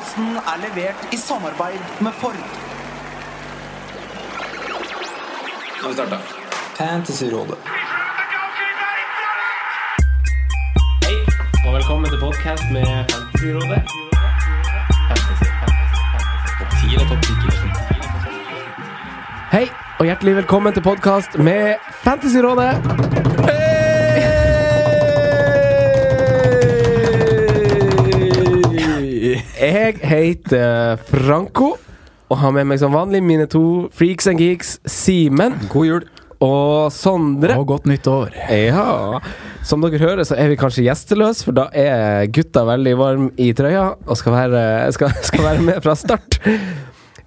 Podkasten er levert i samarbeid med Ford. Nå har vi starta. Fantasyrådet. Hei, og velkommen til podcast med Fantasyrådet. Fantasy, fantasy, fantasy. Hei, og hjertelig velkommen til podcast med Fantasyrådet. Jeg heter Franco, og har med meg som vanlig mine to freaks and geeks, Simen God jul. og Sondre. Og godt nytt år. Ja. Som dere hører, så er vi kanskje gjesteløse, for da er gutta veldig varme i trøya og skal være, skal, skal være med fra start.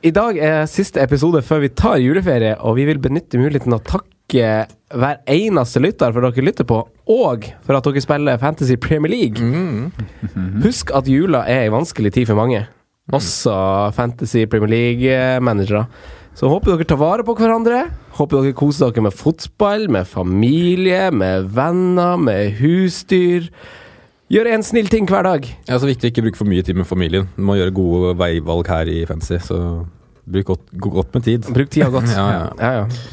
I dag er siste episode før vi tar juleferie, og vi vil benytte muligheten å takke hver eneste lytter for at dere lytter på, og for at dere spiller Fantasy Premier League. Husk at jula er ei vanskelig tid for mange, også Fantasy Premier League-managere. Så håper dere tar vare på hverandre. Håper dere koser dere med fotball, med familie, med venner, med husdyr. Gjør en snill ting hver dag. Er så viktig å ikke bruke for mye tid med familien. Du må gjøre gode veivalg her i fantasy, så bruk godt, godt med tid. Bruk tida godt. Ja, ja. ja, ja.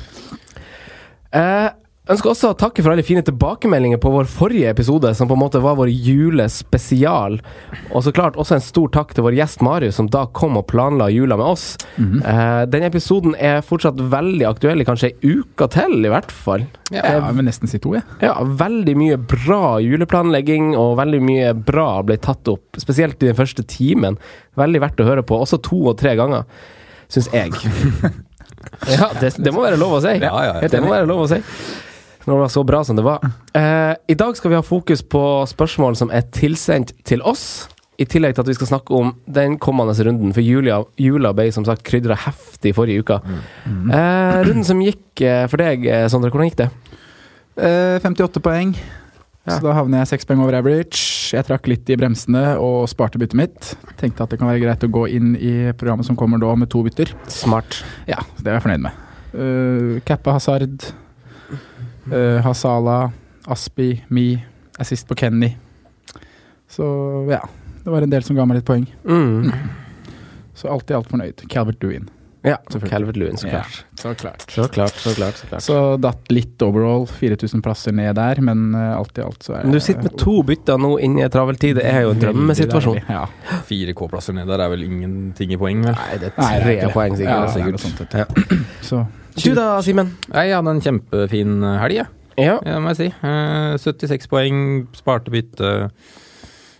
Eh, ønsker også å takke for alle fine tilbakemeldinger på vår forrige episode, som på en måte var vår julespesial. Og så klart også en stor takk til vår gjest Marius, som da kom og planla jula med oss. eh, den episoden er fortsatt veldig aktuell i kanskje ei uke til, i hvert fall. Ja, jeg vil nesten si to, jeg. Ja, veldig mye bra juleplanlegging, og veldig mye bra ble tatt opp. Spesielt i den første timen. Veldig verdt å høre på, også to og tre ganger, syns jeg. ja, det, det må være lov å si. Ja, ja, ja. det må være lov å si. Når det var så bra som det var. Eh, I dag skal vi ha fokus på spørsmål som er tilsendt til oss. I tillegg til at vi skal snakke om den kommende runden, for jula, jula ble som sagt krydra heftig forrige uke. Eh, runden som gikk eh, for deg, eh, Sondre, hvordan gikk det? Eh, 58 poeng. Ja. Så da havner jeg seks poeng over average. Jeg trakk litt i bremsene og sparte byttet mitt. Tenkte at det kan være greit å gå inn i programmet som kommer da med to bytter. Smart. Ja, det er jeg fornøyd med. Uh, Kappa Hazard, uh, Hazala, Aspi, Mi, assist på Kenny. Så ja, det var en del som ga meg litt poeng. Mm. Så alt i alt fornøyd. Calvert Lewin. Ja. Calvert Lewin, så Ja, klart. så klart. Så klart, så klart. så klart. Så datt litt overall, 4000 plasser ned der, men eh, alt i alt så er Men du sitter med to bytter nå inn i en travel tid, det er jo en drømmesituasjon. Ja. 4K-plasser ned der er vel ingenting i poeng, vel? Nei, det er Nei, det er tre poeng, sikkert. Ja, det er sikkert. sånt, Ja. Så Du da, Simen? Jeg hadde en kjempefin helg, jeg. Ja. Ja, må jeg si. Eh, 76 poeng, sparte bytte.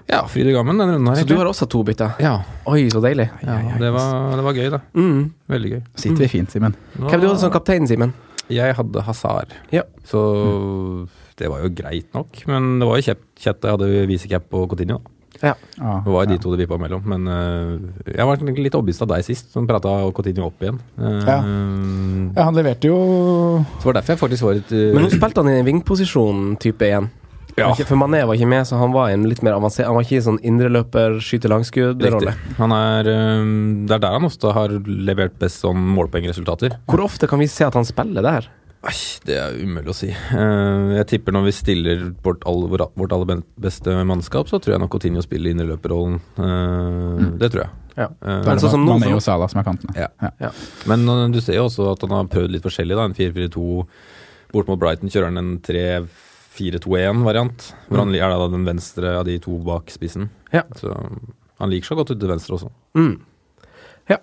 Ja, fryd og gammen den runden her. Så du har også to bytter? Ja, Oi, så deilig. ja det, var, det var gøy, da. Mm. Veldig gøy. sitter vi fint, Simen. Hvem du hadde som kaptein, Simen? Jeg hadde Hazar, Ja. så det var jo greit nok. Men det var jo kjett. kjett jeg hadde visecap på Coutinho. da. Ah, Det var jo de ja. to det vippa mellom. Men uh, jeg var litt overbevist av deg sist, som prata Coutinho opp igjen. Uh, Ja. Ja, han leverte jo Så var det derfor jeg faktisk var litt uh, Men nå spilte han i en vingposisjon type igjen. Ja. Ikke- For Mané var ikke med, så han var en litt mer avansert Han var ikke sånn indreløper, skyte langskudd-rolle. Han det er der han ofte har levert best sånn målpoengresultater. Hvor ofte kan vi se at han spiller der? Ai, det er umulig å si. Eh, jeg tipper når vi stiller vårt, all, vårt aller beste mannskap, så tror jeg nok Coutinho spiller indreløperrollen. Eh, Det tror jeg. Ja. Men sånn som nå, Mané og Salah som er kantene. Ja. Ja. Men eh, du ser jo også at han har prøvd litt forskjellig. da En 4-4-2 bort mot Brighton kjører han en 3-4-2-1-variant. Hvor han er da den venstre av de to bak spissen. Ja. Så han liker seg godt ut til venstre også. Mm. Ja.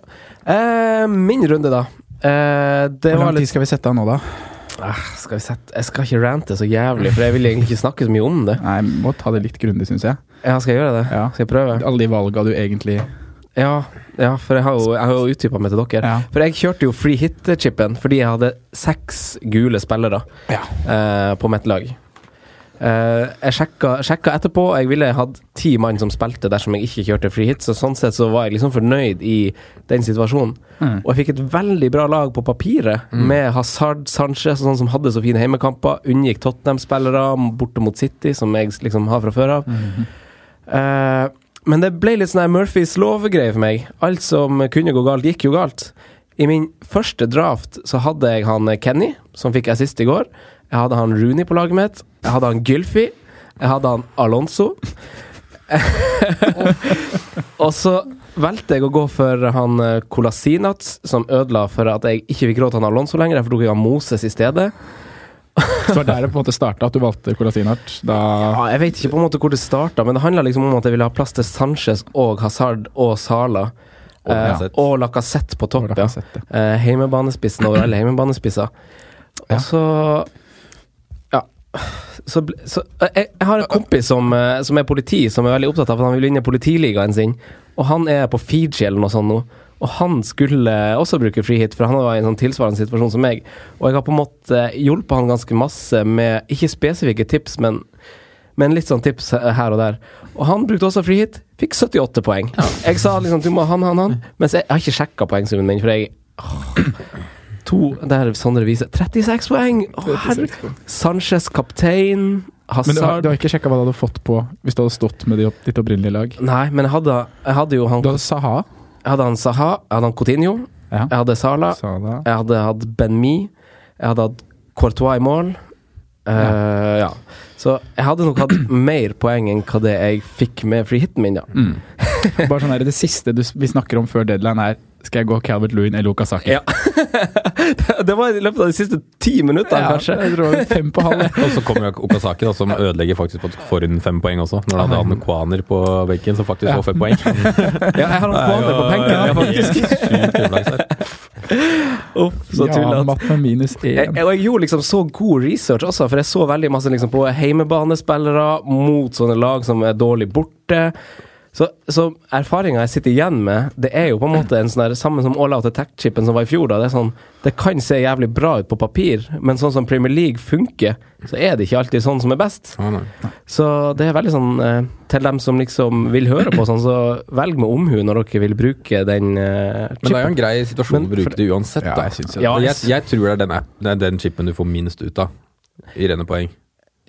Eh, min runde, da. Eh, det Hvor var lang tid skal vi sette av nå, da? ah, Skal vi sette Jeg skal ikke rante så jævlig, for jeg vil egentlig ikke snakke så mye om det. Nei, må ta det litt grundig, syns jeg. Ja, skal jeg gjøre det? Ja. Skal jeg prøve? Alle de valga du egentlig Ja, ja for jeg har jo, jeg har jo utdypa meg til dere. Ja. For jeg kjørte jo free hit-chipen fordi jeg hadde seks gule spillere Ja. eh, på mitt lag. Eh, jeg sjekka, sjekka etterpå, og jeg ville hatt ti mann som spilte dersom jeg ikke kjørte free hit, så sånn sett så var jeg liksom fornøyd i den situasjonen. Mm. Og jeg fikk et veldig bra lag på papiret, med Hazard, Sanchez og sånn som hadde så fine heimekamper. Unngikk Tottenham-spillere borte mot City, som jeg liksom har fra før av. Eh, men det ble litt sånn Murphys lov-greie for meg. Alt som kunne gå galt, gikk jo galt. I min første draft så hadde jeg han Kenny, som fikk assist i går. Jeg hadde han Rooney på laget mitt. Jeg hadde han Gylfi. Jeg hadde han Alonso. og så valgte jeg å gå for han Colasinats, som ødela for at jeg ikke fikk råd til han Alonso lenger. Derfor tok jeg han Moses i stedet. Så var det der det på en måte starta, at du valgte Kolasinac. Da Ja, jeg vet ikke på en måte hvor det starta, men det handla liksom om at jeg ville ha plass til Sanchez og Hazard og Sala. Og eh, og Lacassette på topp, ja. Eh, heimebanespissen over alle heimebanespisser. Og så Ja. Så, så eh, jeg, jeg har en kompis som, eh, som er politi, som er veldig opptatt av at han vil vinne politiligaen sin. Og han er på Fiji eller noe sånt nå. Og han skulle også bruke frihit, for han var i en sånn tilsvarende situasjon som meg. Og jeg har på en måte hjulpet han ganske masse med ikke spesifikke tips, men, men litt sånn tips her og der. Og han brukte også frihit. fikk 78 poeng. Jeg sa liksom du må han, han, han, mens jeg, jeg har ikke sjekka poengsummen min, for jeg åh, To Der Sondre viser 36 poeng! Å, herregud. Sanchez kaptein. Men du har, du har ikke sjekka hva du hadde fått på hvis du hadde stått med ditt opprinnelige lag? Nei, men jeg hadde, jeg hadde jo han Du hadde Saha. Jeg hadde han Saha, jeg hadde han Coutinho, Ja. jeg hadde Sala, Sala, jeg hadde hatt Ben Mi, jeg hadde hatt Courtois i mål. Eh, ja. Så jeg hadde nok hatt mer poeng enn hva det jeg fikk med free hiten min, ja. Mm. Bare sånn her, Det siste du, vi snakker om før deadline, er skal jeg gå Calvert Lewin eller Okazaki. Ja. det var i løpet av de siste ti minuttene, Ja, kanskje. Jeg tror fem på halv. Og så kommer Okazaki, da, som ødelegger faktisk på foran fem poeng også. Når han hadde Kwaner på benken, som faktisk Ja. får fem poeng. Ja, jeg har han Kwaner på benken, ja, faktisk. Uff, så Ja, tullete. matt med minus Jeg, én. og jeg gjorde liksom så god research også, for jeg så veldig masse liksom på heimebanespillere mot sånne lag som er dårlig borte. Så, så erfaringa jeg sitter igjen med, det er jo på en måte en sånn der, samme som all out attack-chipen som var i fjor. da, Det er sånn, det kan se jævlig bra ut på papir, men sånn som Premier League funker, så er det ikke alltid sånn som er best. Så det er veldig sånn eh, til dem som liksom vil høre på sånn, så velg med omhu når dere vil bruke den chipen. Men det er jo en grei situasjon Men å bruke det uansett, da. Ja, jeg, jeg, jeg tror det er, den app, det er den chipen du får minst ut av i rene poeng.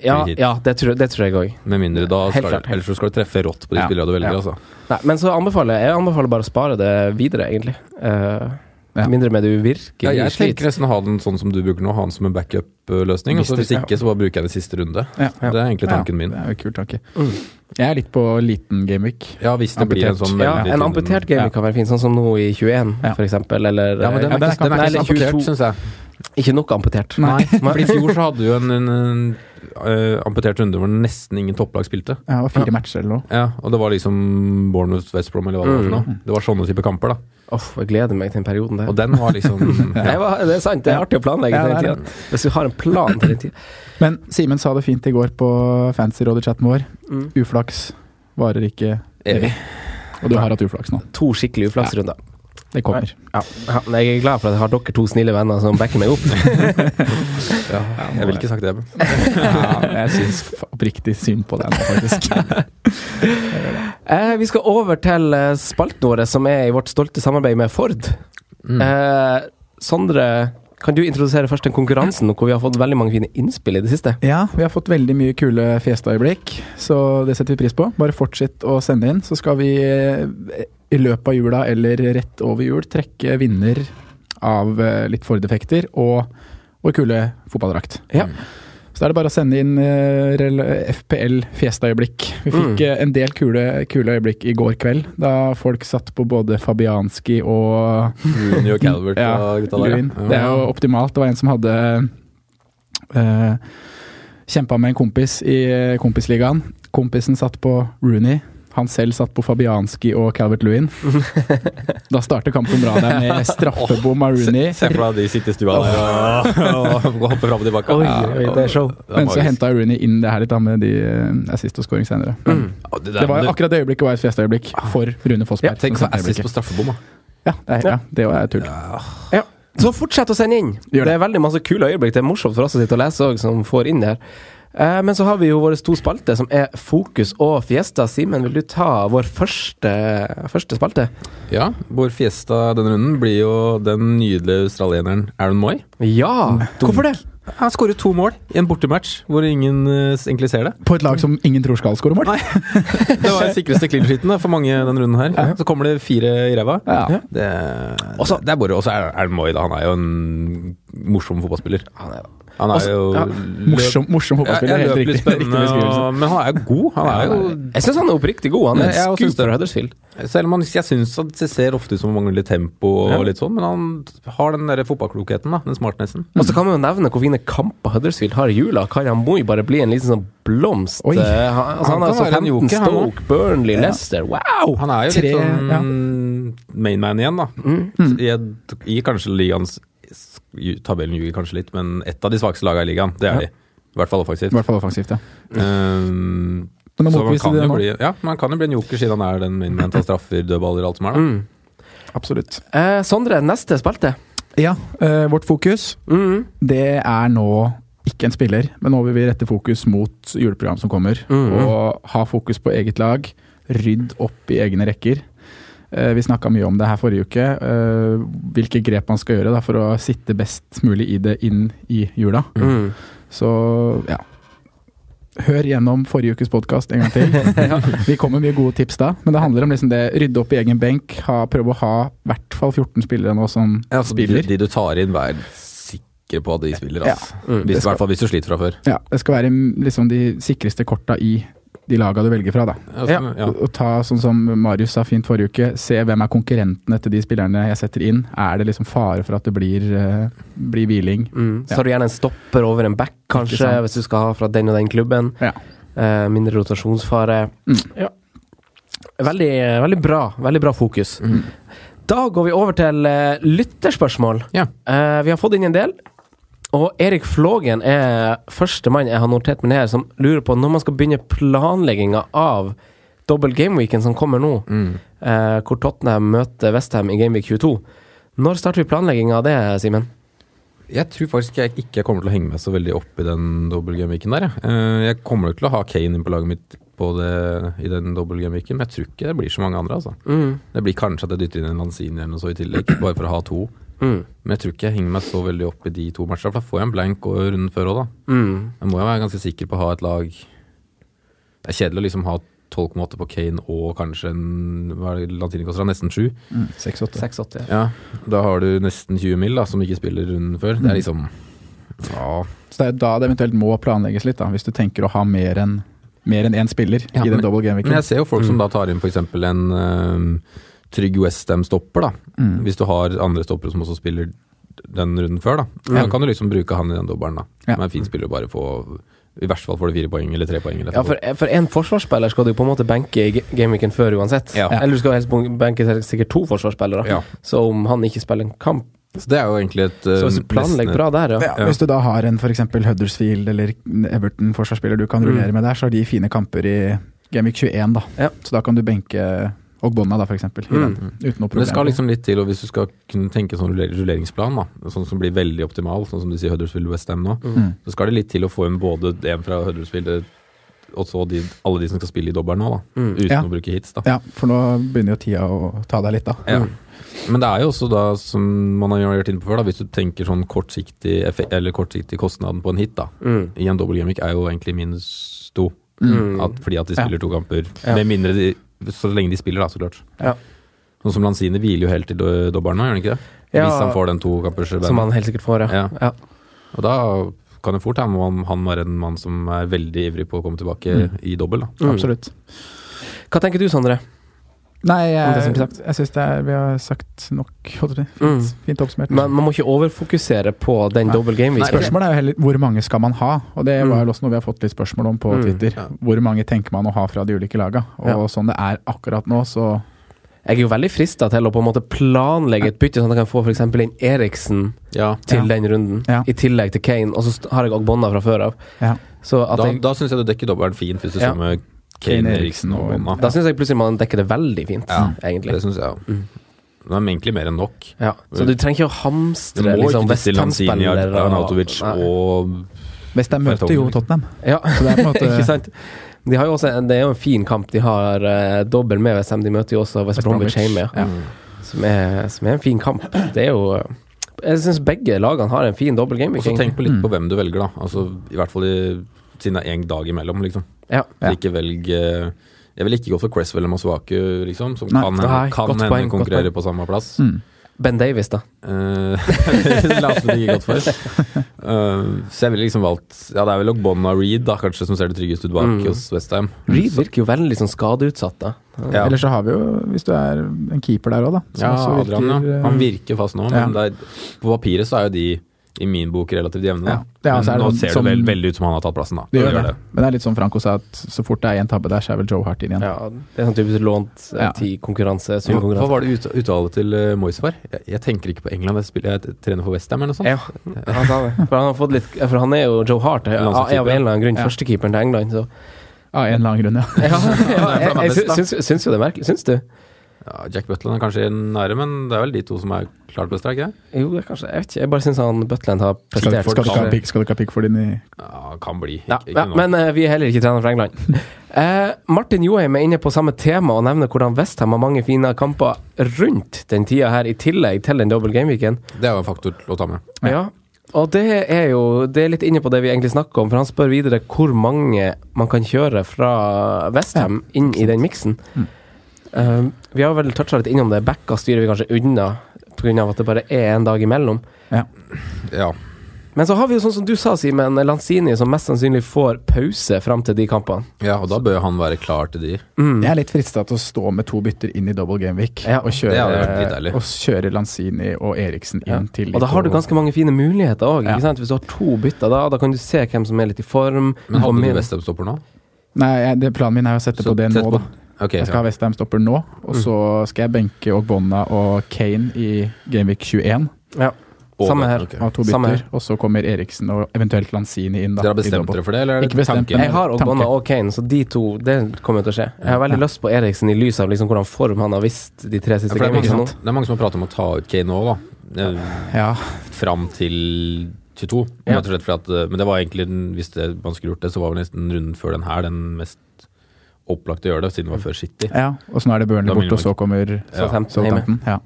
Ja, ja det, tror, det tror jeg òg. Med mindre da skal, klart, helt Ellers så skal du treffe rått på de Ja, spillerne du velger, ja. altså. Nei, men så anbefaler jeg anbefaler bare å spare det videre, egentlig. Uh, Ja. Mindre med du virkelig Ja, jeg sliter. tenker nesten å ha den sånn som du bruker nå, ha den som en backup-løsning. Og Hvis hvis ikke, så bare bruker jeg den siste runde. Ja. Det er egentlig tanken min. Det er jo kult, kul tanke. Mm. Jeg er litt på liten gameweek. Ja, hvis det blir en sånn Ja, en amputert gameweek Ja. kan være fin, sånn som nå i 21, Ja. for eksempel. Eller Ja, men den er ikke, den er ikke, ikke er ikke amputert, syns jeg. ikke nok amputert. Nei, for i fjor så hadde du en, en, en uh, amputert runde hvor nesten ingen topplag spilte. Ja, det var fire matcher eller noe. Ja, Og det var liksom Bournemouth West Brom eller hva det var for Mm. noe. Det var sånne type kamper, da. Uff, jeg gleder meg til den perioden der. Og den var liksom ja. det er sant, det er artig å planlegge Ja, den tida. Hvis du har en plan til den tida. Men Simen sa det fint i går på Fancy-rådet-chatten vår. Mm. Uflaks varer ikke Evig. Og du har hatt uflaks nå. To skikkelig uflaksrunder. Det kommer. Ja. ja, jeg er glad for at jeg har dere to snille venner som backer meg opp. ja, Jeg ville ikke sagt det. Ja, jeg syns oppriktig synd på deg nå, faktisk. Eh, vi skal over til eh, spalten vår, som er i vårt stolte samarbeid med Ford. Mm. Eh, Sondre, kan du introdusere først den konkurransen, hvor vi har fått veldig mange fine innspill i det siste? Ja, vi har fått veldig mye kule Fiesta-øyeblikk, så det setter vi pris på. Bare fortsett å sende inn, så skal vi eh, i løpet av jula eller rett over jul trekke vinner av eh, litt Ford-effekter og vår kule fotballdrakt. Ja. Så da er det bare å sende inn eh, FPL Fiesta-øyeblikk. Vi fikk Mm. eh, en del kule, kule øyeblikk i går kveld, da folk satt på både Fabianski og Rooney og Calvert Ja, og gutta der. Ja. Det er jo optimalt. Det var en som hadde uh, kjempa med en kompis i eh, kompisligaen. Kompisen satt på Rooney. Han selv satt på Fabianski og Calvert Lewin. da starter kampen bra der med straffebom av Rooney. Se for deg de sitter i stua der og, og hopper fram og tilbake. Oi, oi, det er show. Men så henta Rooney inn det her litt da med de eh, assist og scoring senere. Men Mm. Det, Det var akkurat det øyeblikket var et festøyeblikk for Rune Fossberg. ja, Tenk så assist på straffebom, da. Ja, det er, ja, det er tull. Ja. Så fortsett å sende inn! Det. Det er veldig masse kule øyeblikk. Det er morsomt for oss å sitte og lese òg, som får inn det her. Eh, men så har vi jo våre to spalter, som er Fokus og Fiesta. Simen, vil du ta vår første, første spalte? Ja, vår fiesta denne runden blir jo den nydelige australieneren Aaron Moy. Ja! Hvorfor det? Han skårer to mål i en bortematch hvor ingen eh, egentlig ser det. På et lag som ingen tror skal skåre mål. Nei. Det var den sikreste clean sheeten for mange denne runden her. Så kommer det fire i ræva. Ja. Det, også, det er bare, også er Aaron Moy, da. Han er jo en morsom fotballspiller. Han er, Han er jo Ja, morsom, morsom fotballspiller. helt riktig, riktig og- men han er jo god. Han er jo Jeg syns han er oppriktig god. Han er Ja, det. for Huddersfield. Selv om han, jeg syns det ser ofte ut som han mangler litt tempo og litt sånn, men han har den der fotballklokheten, da. Den smartnessen. Og så kan man jo nevne hvor fine kamper Huddersfield har i jula. Kayan Moi bare blir en liten sånn blomst. Oi. Eh, han, altså, han Han er altså 15 joker, han Stoke, Burnley, Leicester. Wow! Han er jo Tre- litt sånn ja. mainman igjen, da. Mm. I, I kanskje ligaens Tabellen ljuger kanskje litt, men ett av de svakeste lagene i ligaen. Det er Ja. de. I hvert fall offensivt. I hvert fall offensivt, ja. Um, så man kan jo bli, ja, man kan jo bli en joker siden han er den mainman av straffer, dødballer, alt som er. da. Mm. Absolutt. Eh, Sondre, neste spalte. Ja, eh, vårt fokus Mm. det er nå ikke en spiller, men nå vil vi rette fokus mot juleprogram som kommer. Mm. Og ha fokus på eget lag. Rydd opp i egne rekker. Eh, vi snakka mye om det her forrige uke. eh, hvilke grep man skal gjøre da, for å sitte best mulig i det inn i jula. Mm. Så ja. Hør gjennom forrige ukes podkast en gang til. Vi kommer med mye gode tips da, men det handler om liksom det rydde opp i egen benk. Ha, prøve å ha i hvert fall 14 spillere nå som Ja, altså, spiller. de du tar inn, vær sikker på at de spiller. Ja. Altså. Mm. Hvis, skal, hvis du sliter fra før. Ja, det skal være mm, liksom de sikreste korta i de laga du velger fra, da. Ja. ja. Og ta sånn som Marius sa fint forrige uke, se hvem er konkurrentene til de spillerne jeg setter inn. Er det liksom fare for at det blir, uh, blir hviling? Mm. Så har du gjerne en stopper over en back, kanskje, hvis du skal ha fra den og den klubben. Ja. Eh, mindre rotasjonsfare. Mm. Ja. Veldig, veldig bra. Veldig bra fokus. Mm. Da går vi over til uh, lytterspørsmål. Ja. Eh, vi har fått inn en del. Og Erik Flågen er første mann jeg har notert meg ned, som lurer på når man skal begynne planlegginga av dobbel gameweeken som kommer nå, Mm. eh, hvor Tottenham møter Westham i Gameweek 22. Når starter vi planlegginga av det, Simen? Jeg tror faktisk jeg ikke kommer til å henge meg så veldig opp i den dobbeltgameweeken der. Jeg. Eh, jeg kommer til å ha Kane inn på laget mitt på det, i den dobbeltgameweeken, men jeg tror ikke det blir så mange andre. altså. Mm. Det blir kanskje at jeg dytter inn en Lanzini eller noe så i tillegg, bare for å ha to. Mm. Men jeg tror ikke jeg henger meg så veldig opp i de to matchene, for da får jeg en blank og runden før òg, da. Mm. Jeg må jo være ganske sikker på å ha et lag Det er kjedelig å liksom ha 12,8 på Kane og kanskje en hva er det Lanzini koster? Nesten 7. Mm, 6-8. 6-8. Ja, da har du nesten 20 mil da, som ikke spiller runden før. Det er liksom Ja. Så det er da det eventuelt må planlegges litt, da, hvis du tenker å ha mer enn mer enn én spiller Ja, i den men- double Men game-weeken. jeg ser jo folk som Mm. da tar inn f.eks. en uh, trygg Westham-stopper, da. Mm. Hvis du har andre stoppere som også spiller den runden før, da. Ja. Da kan du liksom bruke han i den dobbelen, da. Ja. Som er en fin spiller å bare få I hvert fall får du fire poeng eller tre poeng. Eller Ja, for, for en forsvarsspiller skal du på en måte benke i gameweeken før uansett. Ja. Eller du skal helst benke sikkert to forsvarsspillere. Ja. Så om han ikke spiller en kamp Så det er jo egentlig et uh, Så hvis du planlegger bra der, ja. Ja. Hvis du da har en f.eks. Huddersfield eller Everton-forsvarsspiller du kan Mm. rullere med der, så har de fine kamper i Gameweek 21, da. Ja. Så da kan du benke Ogbonna, da, f.eks. Mm. uten noe Men det skal liksom litt til, og hvis du skal kunne tenke sånn rulleringsplan, da, sånn som blir veldig optimal, sånn som de sier Huddersfield Westham nå, Mm. så skal det litt til å få inn både en fra Huddersfield og så de, alle de som skal spille i dobbelen nå, da. Mm. Uten Ja. å bruke hits, da. Ja, for nå begynner jo tida å ta deg litt, da. Ja. Men det er jo også da, som man har gjort inne på før, da, hvis du tenker sånn kortsiktig, eller kortsiktig kostnaden på en hit, da. Mm. I en dobbel gimmick er jo egentlig minus to. Mm. At, fordi at de Ja. spiller to kamper. Ja. Med mindre de Så lenge de spiller, da, så klart. Ja. Sånn som Lanzini hviler jo helt til do- dobbelen nå, gjør han ikke det? Ja. Hvis han får den to kampers Som han helt sikkert får, ja. Ja. Og da kan det fort hende om han var en mann som er veldig ivrig på å komme tilbake Mm. i dobbel. Mm. Absolutt. Hva tenker du, Sondre? Nei, Om det som jeg, jeg syns det er Vi har sagt nok. si. Mm. Fint, fint oppsummert. Men man må ikke overfokusere på den Nei. double game. Spørsmålet er jo heller hvor mange skal man ha? Og det Mm. var jo også noe vi har fått litt spørsmål om på Mm. Twitter. Ja. Hvor mange tenker man å ha fra de ulike laga? Og Ja. sånn det er akkurat nå, så Jeg er jo veldig frista til å på en måte planlegge et bytte, sånn at jeg kan få f.eks. inn Eriksen Ja. til Ja. den runden, Ja. i tillegg til Kane, og så har jeg Ogbonna fra før av. Ja. Så at Da, jeg, da syns jeg du dekker dobbelen fint, hvis du Ja. som med Kane, Eriksen og og- da syns jeg plutselig man dekker det veldig fint, Ja, egentlig. Det syns jeg òg. Mm. Det er egentlig mer enn nok. Ja. Så du trenger ikke å Du hamstre må liksom ikke til Lanzini, Westham-spillere Arnautovic og Hvis de møter jo Tottenham. Ja, Så det er på en måte ikke sant? De har jo også en, det er jo en fin kamp. De har uh, dobbel med Westham. De møter jo også West Bromwich hjemme, ja. Mm. som, er, som er en fin kamp. Det er jo eh, Jeg syns begge lagene har en fin dobbel game. Og så tenk på litt Mm. på hvem du velger, da. Altså, I hvert fall i, siden det er én dag imellom, liksom. Ja. Ja. Ikke velg eh, Jeg vil ikke gå for Cresswell eller Masuaku, liksom, som Nei. kan, Nei, kan hende poeng, konkurrere på samme plass. Mm. Ben Davies, da. Eh, la oss ikke godt for. Uh, så jeg ville liksom valgt Ja, det er vel Ogbonna Reed, da, kanskje, som ser det tryggest ut bak Mm. hos Westham. Reed virker jo veldig sånn skadeutsatt, da. Ja. Eller så har vi jo, hvis du er en keeper der òg, da. som Ja, også Adrian, ja. Han virker fast nå, men ja. der, på papiret så er jo de i min bok relativt jevne. Ja. Ja. altså, men så det nå ser som- det vel, veldig ut som han har tatt plassen, da. Det gjør det. Men det er litt som Franco sa, at så fort det er en tabbe der, så er vel Joe Hart inn igjen. Ja, det er sånn typisk lånt eh, Ja. til konkurranse, Hva, hva var det ut, uttale til uh, Moyes var? Jeg, jeg tenker ikke på England, jeg, spiller, jeg trener for Westham eller noe sånt. Ja, han sa det. For han, har fått litt, for han er jo Joe Hart, er av Landslagskeeper. en eller annen grunn Ja. førstekeeperen til England. Så. Av en eller annen grunn, ja. Ja, ja, jeg, jeg, syns jo det er merkelig. Syns du? Ja, Jack Butland er kanskje nære, men det er vel de to som er klart best, ikke? Jo, det er kanskje Jeg vet ikke. Jeg bare syns han Butland har prestert skal, du ikke ha for- pick- skal du ikke ha pick for din i Ja, kan bli. Ikke, Ja, ikke ja, men uh, vi er heller ikke trener for England. uh, Martin Joheim er inne på samme tema og nevner hvordan Westham har mange fine kamper rundt den tida her, i tillegg til den double game-weeken. det er jo en faktor å ta med. Ja. Og det er jo Det er litt inne på det vi egentlig snakker om, for han spør videre hvor mange man kan kjøre fra Westham inn i den miksen. Mm. Eh, vi har vel toucha litt innom det. Backa styrer vi kanskje unna pga. at det bare er en dag imellom. Ja. Men så har vi jo sånn som du sa, Simen, Lanzini som mest sannsynlig får pause fram til de kampene. ja, og da bør jo han være klar til de. Mm. Jeg er litt frista til å stå med to bytter inn i double game week Ja, og, kjøre, og kjøre Lanzini og Eriksen inn Ja. til Og da har du ganske mange fine muligheter òg. Ja. Hvis du har to bytter da, da kan du se hvem som er litt i form. Men hadde du Westham-stopper nå? Nei, jeg, det, planen min er å sette Så på det nå, på- da. Ok, Jeg skal ja. ha Westham stopper nå, og så skal jeg benke Ogbonna og Kane i Gameweek 21. Ja. Samme her. Okay. Av to Samme bytter. Og så kommer Eriksen og eventuelt Lanzini inn. da Dere har bestemt dere for det, eller er det Ikke bestemt, tanken? Jeg har Ogbonna og Kane, så de to Det kommer til å skje. Jeg har veldig Ja. lyst på Eriksen i lys av liksom hvordan form han har visst de tre Ja, siste mange som, det er mange som har pratet om å ta ut Kane nå, da. Ja, Fram til 22. Ja. Slett at, men det var egentlig, hvis det, man skulle gjort det, så var vel nesten runden før den her den mest opplagte å gjøre det, siden det var før City. ja. Og så nå er det Burnley borte, og så kommer Southampton. Southampton. Ja.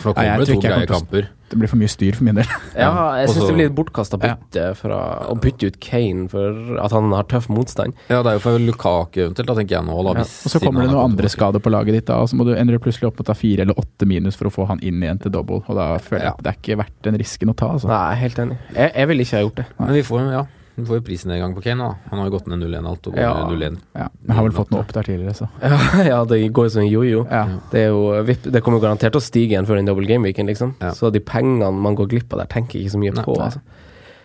For nå Nei, kommer det to greie kamper. Det blir for mye styr for min del. Ja, jeg syns det blir litt bortkasta bytte fra å bytte ut Kane for at han har tøff motstand. Ja, det er jo for Lukaku eventuelt, da tenker jeg nå. Da, Ja. hvis, Og så kommer det noen andre skader på laget ditt, da, og så må du, endre plutselig opp og ta fire eller åtte minus for å få han inn igjen til double. Og da føler jeg Ja. at det er ikke verdt den risken å ta, altså. Nei, helt enig. Jeg, jeg ville ikke ha gjort det. Men vi får, ja, vi får jo prisnedgang på Kane, da. Han har jo gått ned 0-1 alt. Og går Ja. 0-1. Ja, men har vel fått noe opp der tidligere, så. Ja, ja, det går jo som en jojo. Ja. Det, er jo, det kommer jo garantert til å stige igjen før den double game-weeken, liksom. Ja. Så de pengene man går glipp av der, tenker jeg ikke så mye Nei, på. Altså.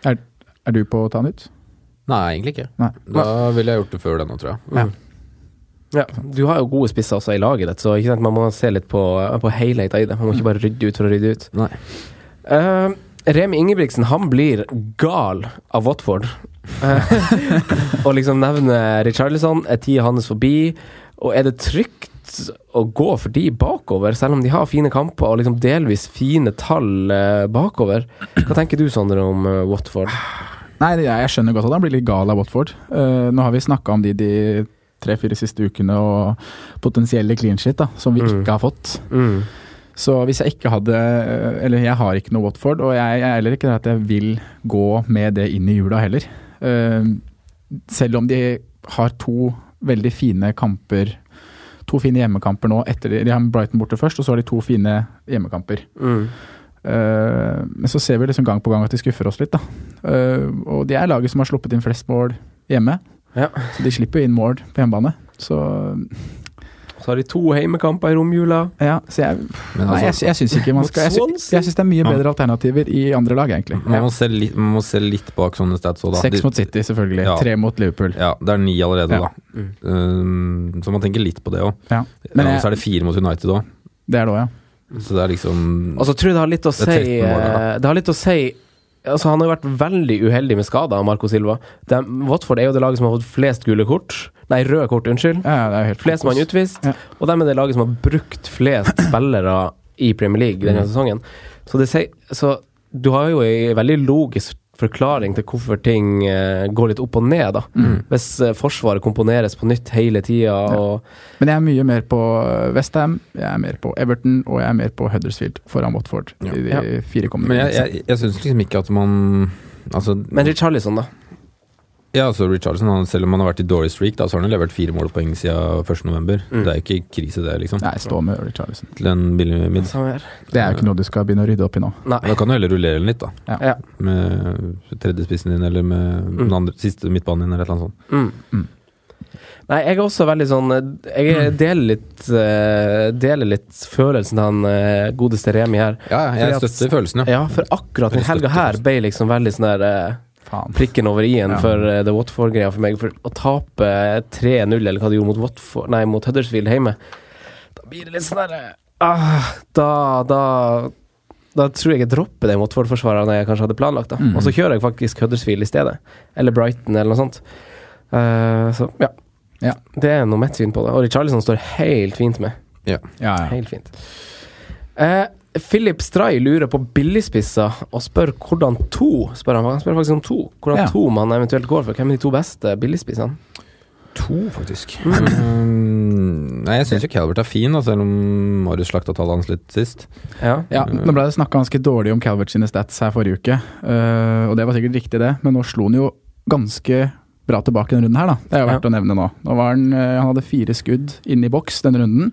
Er, er du på å ta nytt? Nei, egentlig ikke. Nei. Da ville jeg gjort det før den nå, tror jeg. Mm. Ja, du har jo gode spisser også i laget ditt, så ikke sant, man må se litt på, på helheten i det. Man må ikke bare rydde ut for å rydde ut. Nei. Eh, Remi Ingebrigtsen han blir gal av Watford. Eh, og liksom nevner Richarlison, er tida hans forbi? Og er det trygt å gå for de bakover, selv om de har fine kamper og liksom delvis fine tall eh, bakover? Hva tenker du, Sondre, om eh, Watford? Nei, jeg skjønner godt at han blir litt gal av Watford. Uh, nå har vi snakka om de de tre-fire siste ukene og potensielle clean shit da, som vi Mm. ikke har fått. Mm. Så hvis jeg ikke hadde Eller jeg har ikke noe Watford, og jeg, er heller ikke at jeg vil gå med det inn i jula heller. Eh, selv om de har to veldig fine kamper To fine hjemmekamper nå etter de, har Brighton borte først, og så har de to fine hjemmekamper. Mm. Eh, men så ser vi liksom gang på gang at de skuffer oss litt, da. Eh, og de er laget som har sluppet inn flest mål hjemme. Ja. Så de slipper inn mål på hjemmebane. Så Så har de to heimekamper i romjula. ja, så jeg altså, Nei, jeg, jeg syns ikke man skal Jeg, sy jeg syns det er mye bedre alternativer i andre lag, egentlig. man, må se litt, man må se litt bak sånne stats òg, da. Seks mot City, selvfølgelig. Ja. Tre mot Liverpool. Ja, det er ni allerede, Ja. da. Mm. Um, så man tenker litt på det òg. Ja. Men så er det fire mot United òg. det er det òg, ja. Så det er liksom Og så tror jeg det har litt å si Det, 13 mål der, da. eh, Det har litt å si Altså Han har jo vært veldig uheldig med skader, Marco Silva. De, Watford er jo det laget som har fått flest gule kort. Nei, røde kort, unnskyld. ja, det er helt Flest mann utvist. Ja. Og dem er det laget som har brukt flest spillere i Premier League denne Mm. sesongen. Så, det så du har jo en veldig logisk forklaring til hvorfor ting uh, går litt opp og ned, da. Mm. Hvis uh, Forsvaret komponeres på nytt hele tida, og Men jeg er mye mer på Westham, jeg er mer på Everton, og jeg er mer på Huddersfield foran Watford Ja. i de Ja. fire kommende Men jeg, jeg, jeg syns liksom ikke at man Altså Men Richarlison, da? Ja, altså Richardson, han, selv om han har vært i dårlig streak, da, så har han levert fire målpoeng siden 1.11. Mm. Det er ikke krise, det, liksom. Nei, stå med Richardson. Til en billig midd. Det er jo ikke noe du skal begynne å rydde opp i nå. Nei. Da kan du heller rullere den litt, da. Ja. Med tredjespissen din, eller med Mm. den andre, siste midtbanen din, eller et eller annet sånt. Mm. Mm. Nei, jeg er også veldig sånn Jeg er- deler litt uh, Deler litt følelsen til han uh, godeste Remi her. Ja, jeg støtter følelsen, ja. Ja, for akkurat den helga her ble liksom veldig sånn der eh, Faen. prikken over i-en Ja. for uh, The Watford-greia for meg. For å tape 3-0, eller hva de gjorde mot Watford Nei, mot Huddersfield hjemme, da blir det litt sånn derre ah, Da Da da tror jeg jeg dropper den Watford-forsvarerne jeg kanskje hadde planlagt. da Mm. Og så kjører jeg faktisk Huddersfield i stedet. Eller Brighton, eller noe sånt. Uh, så ja. Ja. Det er noe mitt syn på det. Og Richarlison står helt fint med. Ja, ja. Helt fint. Eh, Philip Stray lurer på billigspisser og spør hvordan to spør han, han spør faktisk om to. Hvordan Ja. to man eventuelt går for. Hvem er de to beste billigspissene? To, faktisk. Mm, nei, jeg syns jo Calvert er fin, da, selv om Marius slakta tallet hans litt sist. Ja. Ja, Nå ble det snakka ganske dårlig om Calvert sine stats her forrige uke, uh, og det var sikkert riktig, det, men nå slo han jo ganske bra tilbake denne runden her, da. Det er jo verdt å nevne nå. Nå var han, uh, han hadde fire skudd inn i boks denne runden.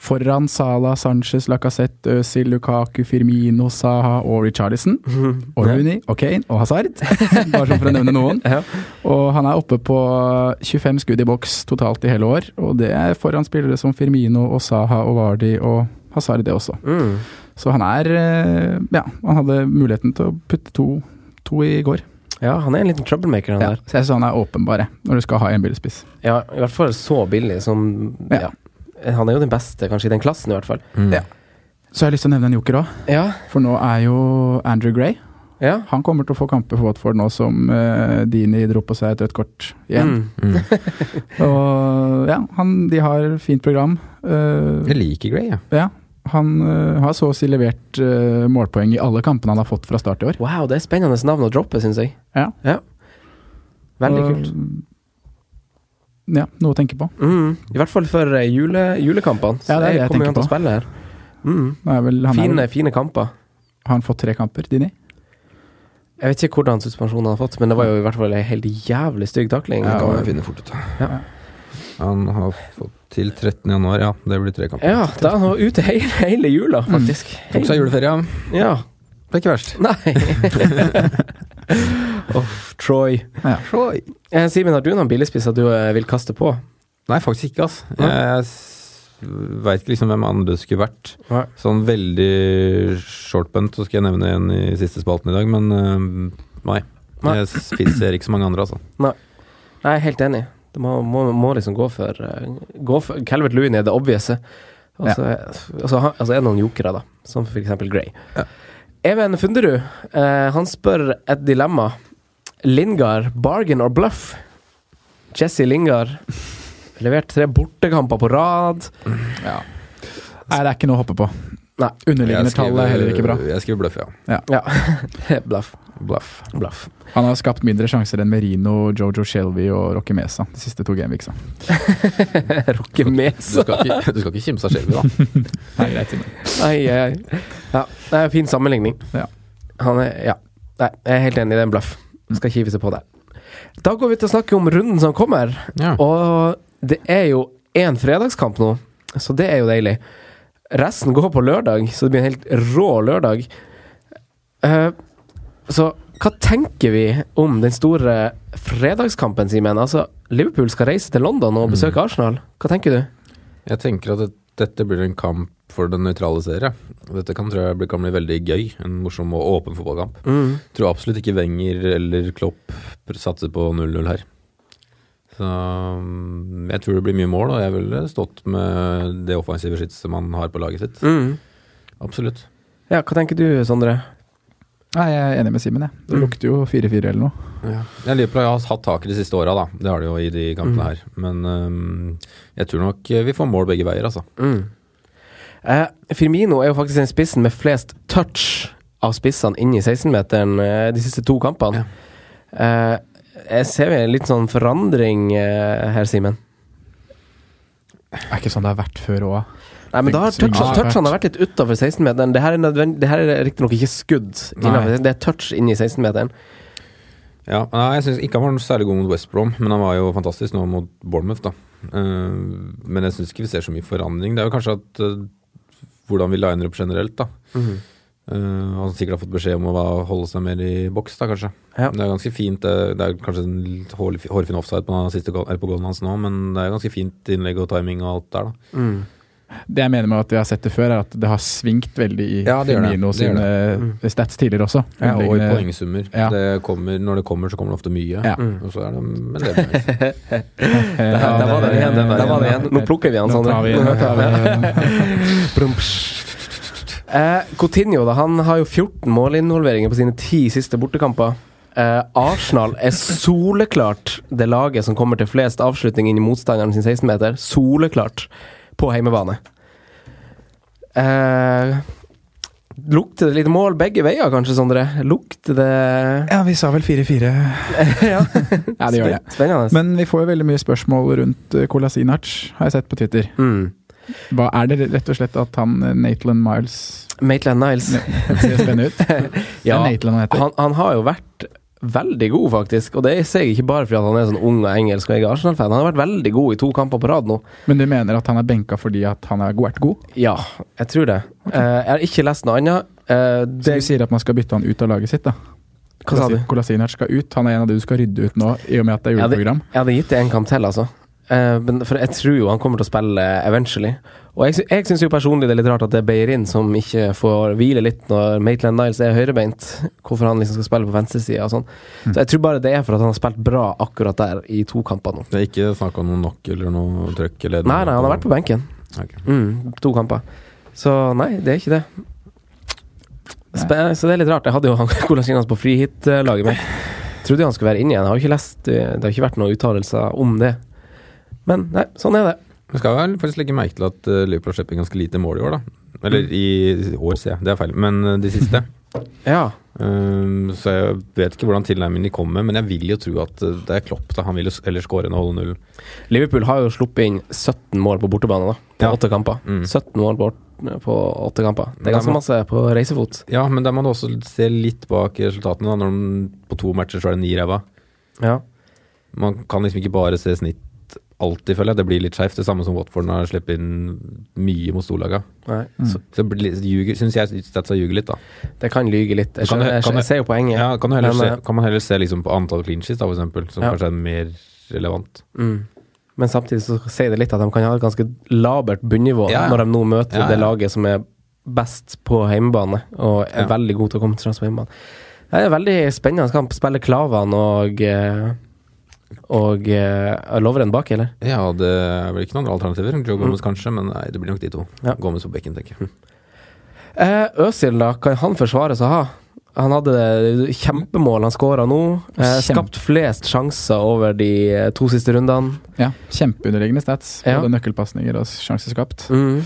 Foran Salah, Sanchez, Lacassette, Øzil, Lukaku, Firmino, Saha og Richarlison. Og. Rooney og Kane og Hazard, bare sånn for å nevne noen. Og han er oppe på 25 skudd i boks totalt i hele år, og det er foran spillere som Firmino og Saha og Vardi og Hazard, det også. Mm. Så han er eh, Ja, han hadde muligheten til å putte to, to i går. ja, han er en liten troublemaker, han Ja, der. så jeg synes han er åpenbare når du skal ha en billigspiss. Ja, I hvert fall så billig som ja. Ja. Han er jo den beste, kanskje i den klassen, i hvert fall. Mm. Ja. Så jeg har lyst til å nevne en joker òg, Ja. for nå er jo Andrew Gray ja. Han kommer til å få kamper for Watford nå som uh, Dini dro på seg et rødt kort igjen. Mm. Mm. Og ja, han, de har fint program. Uh, Jeg liker Gray, jeg. ja, han uh, har så å si levert uh, målpoeng i alle kampene han har fått fra start i år. Wow, det er spennende navn å droppe, syns jeg. Ja. Veldig Og, kult. Ja, noe å tenke på. Mm. I hvert fall for eh, jule, julekampene. Så Ja, det er det jeg kommer jo tenker til å på. spille her. Mm. Vel, han er, Fine, vel- fine kamper. har han fått tre kamper, Dini? Jeg vet ikke hvordan suspensjonen han har fått, men det var jo i hvert fall ei helt jævlig stygg takling. Ja, kan man finne fort ut. Ja. Han har fått til 13. januar, ja. Det blir tre kamper. Ja, da er han var ute hele, hele jula, faktisk. Tok seg juleferie, ja. Ja. Det er ikke verst. Nei. Uff, Troy. Ja. Eh, Simen, har du noen billigspisser du eh, vil kaste på? Nei, faktisk ikke, ass. Jeg veit ikke liksom hvem andre det skulle vært. Nei. Sånn veldig shortbunt, så skal jeg nevne en i siste spalten i dag, men øh, nei. Nei. Jeg spiser ikke så mange andre, altså. Nei, jeg er helt enig. Det må, må, må liksom gå for, uh, gå for Calvert Lewin er det obvious. Og så og så ha- altså er det noen jokere, da. Som for eksempel Grey. Ja. Even Funderud, eh, han spør et dilemma. Lingard, bargain or bluff? Jesse Lingard. Levert tre bortekamper på rad. Ja. Nei, det er ikke noe å hoppe på. Nei. Underliggende tall er heller ikke bra. Jeg skriver bluff, ja. Ja. bluff. Bluff. Bluff. Han har skapt mindre sjanser enn Merino, Jojo Shelby og Rocky Mesa de siste to gameweeksa. Rocker Du Mesa. skal ikke, du skal ikke kimse av Shelby, da. Nei, greit. Ai. Ja, det er en fin sammenligning. Ja. Han er Ja. Nei, jeg er helt enig, det er en bluff. Skal kive seg på det. Da går vi til å snakke om runden som kommer. Ja. Og det er jo én fredagskamp nå, så det er jo deilig. Resten går på lørdag, så det blir en helt rå lørdag. Eh, så hva tenker vi om den store fredagskampen, Simen? Altså, Liverpool skal reise til London og besøke Arsenal. Hva tenker du? Jeg tenker at det, dette blir en kamp for den nøytrale serie. Dette kan, tror jeg bli, kan bli veldig gøy. En morsom og åpen fotballkamp. Mm. Tror absolutt ikke Wenger eller Klopp satser på 0-0 her. Så mm, jeg tror det blir mye mål, og jeg ville stått med det offensive skytset man har på laget sitt. Mm. Absolutt. Ja, hva tenker du, Sondre? Nei, jeg er enig med Simen. Det Mm. lukter jo 4-4 eller noe. Ja. Jeg Liverpool har hatt tak i de siste åra, da. Det har de jo i de kampene Mm. her. Men um, jeg tror nok vi får mål begge veier, altså. Mm. Eh, Firmino er jo faktisk den spissen med flest touch av spissene inni 16-meteren eh, de siste to kampene. Eh, jeg ser en litt sånn forandring eh, her, Simen. Det er ikke sånn det har vært før òg. Nei, men da har touchene touch, har vært litt utafor 16-meteren. Det her er, nødvendig- det her er riktignok ikke skudd, innenfor, det er touch inni 16-meteren. Ja, nei, jeg syns ikke han var noe særlig god mot West Brom, men han var jo fantastisk nå mot Bournemouth, da. Uh, men jeg syns ikke vi ser så mye forandring. Det er jo kanskje at uh, hvordan vi liner opp generelt, da. Mhm. uh, han sikkert har fått beskjed om å holde seg mer i boks, da, kanskje. Ja. Det er ganske fint. Det, det er kanskje en hårfin offside på, den siste, på goalen hans nå, men det er ganske fint innlegg og timing og alt der, da. Mm. Det jeg mener med at vi har sett det før, er at det har svingt veldig i Ja, det gjør det. Firmino Det sine Mm. stats tidligere også. Ja, og i poengsummer. Ja. Det kommer, når det kommer, så kommer det ofte mye. Ja. Mm. Og så er det Men det er. Der, var det igjen. der var det igjen. Nå plukker vi han, Sondre. Eh, Coutinho da, han har jo 14 målinvolveringer på sine ti siste bortekamper. Uh, Arsenal er soleklart det laget som kommer til flest avslutning inn i motstanderen sin 16-meter. Soleklart på heimebane. Eh, lukter det litt mål begge veier, kanskje, Sondre? Lukter det Ja, vi sa vel 4-4. Ja, Ja, det gjør det. Spennende. Men vi får jo veldig mye spørsmål rundt uh, Kolasinac, har jeg sett på Twitter. mm. Hva Er det rett og slett at han eh, Nathan Miles Maitland Niles. ser spennende ut? Ja, han, han har jo vært veldig god, faktisk. Og det ser jeg ikke bare fordi han er sånn ung og engelsk og jeg er Arsenal-fan. Han har vært veldig god i to kamper på rad nå. Men du mener at han er benka fordi at han har vært god? Ja, jeg tror det. Eh, jeg har ikke lest noe annet. Eh, Så du sier at man skal bytte han ut av laget sitt, da? hva sa du? Kolasinac skal ut. Han er en av de du skal rydde ut nå, i og med at det er juleprogram. Jeg hadde, Jeg hadde gitt det en kamp til, altså. Eh, men for jeg tror jo han kommer til å spille eventually. Og jeg, jeg syns jo personlig det er litt rart at det er Beirin som ikke får hvile litt når Maitland Niles er høyrebeint. Hvorfor han liksom skal spille på venstresida og sånn. Mm. Så jeg tror bare det er for at han har spilt bra akkurat der i to kamper nå. Det er ikke snakk om noe knock eller noe trøkk? Eller Nei, nei, han har vært på benken. Okay. Mm, to kamper. Så nei, det er ikke det. Spe så det er litt rart. Jeg hadde jo han Kolasinas på frihit-laget mitt. Trodde jo han skulle være inne igjen. Jeg har jo ikke lest eh, Det har ikke vært noen uttalelser om det. Men nei, sånn er det. Du skal vel faktisk legge merke til at uh, Liverpool har sluppet ganske lite mål i år, da. Eller i år, sier jeg. Det er feil. Men uh, de siste. Ja. Um, så jeg vet ikke hvordan tilnærmingen de kommer, men jeg vil jo tro at uh, det er Klopp. da Han vil jo ellers skåre enn å holde null. Liverpool har jo sluppet inn 17 mål på bortebane, da. På Ja. åtte kamper. Mm. 17 mål på, på åtte kamper. Det er ganske må- masse på reisefot. Ja, men der må du også se litt bak resultatene. da Når de, På to matcher så er det ni ræva. Ja. Man kan liksom ikke bare se snitt alltid, føler jeg. Det blir litt skeivt. Det samme som Watford når sluppet inn mye mot storlaga. Mm. Så, så syns jeg statsa ljuger litt, da. Det kan lyge litt. Jeg, Kan skjønner, kan, kan jeg ser jo poenget. Ja, kan, Men, se, eh, kan man heller se liksom på antall clean sheets, da, for eksempel, som Ja. kanskje er mer relevant. Mm. Men samtidig så sier det litt at de kan ha et ganske labert bunnivå Ja, når de nå møter det laget som er best på hjemmebane, og er veldig god til å komme til oss på hjemmebane. Det er en veldig spennende kamp. Spiller Klavan og eh, og uh, Lovren bak, eller? Ja, det er vel ikke noen andre alternativer. Joe Mm. Kanskje, men nei, det blir nok de to. Ja. Gomez på bekken, tenker jeg. Eh, Øzil, da, kan han forsvares å ha? Han hadde kjempemål han skåra nå. Eh, skapt flest sjanser over de eh, to siste rundene. Ja, Kjempeunderliggende stats. Ja. Både nøkkelpasninger og sjanser skapt. Mm.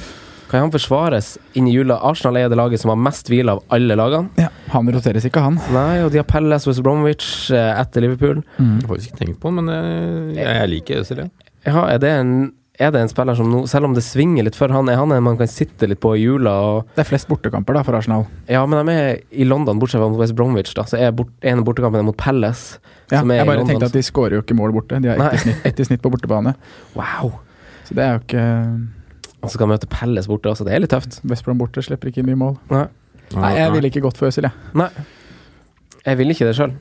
Kan han forsvares inn i jula? Arsenal er det laget som har mest hvile av alle lagene. Ja, Han roteres ikke, han. Nei, og de har Pelles West Bromwich eh, etter Liverpool. Mm. Jeg har faktisk ikke tenkt på men eh, jeg, jeg liker Øzil, jeg. Ja, er det, en, er det en spiller som nå, selv om det svinger litt for han, er han en man kan sitte litt på i jula? Og, Det er flest bortekamper da for Arsenal. ja, men de er i London, bortsett fra mot West Bromwich, da. Så er bort, en av bortekampene mot Palace. Ja, Som er jeg i bare London. tenkte at de skårer jo ikke mål borte. De har Nei. ett i, snitt- ett i snitt på bortebane. Wow! Så det er jo ikke Og så skal møte Pelles borte også. Det er litt tøft. Westbrom borte slipper ikke inn mye mål. Nei. Nei, jeg ville ikke gått for Øzil, jeg. Nei. Jeg vil ikke det sjøl,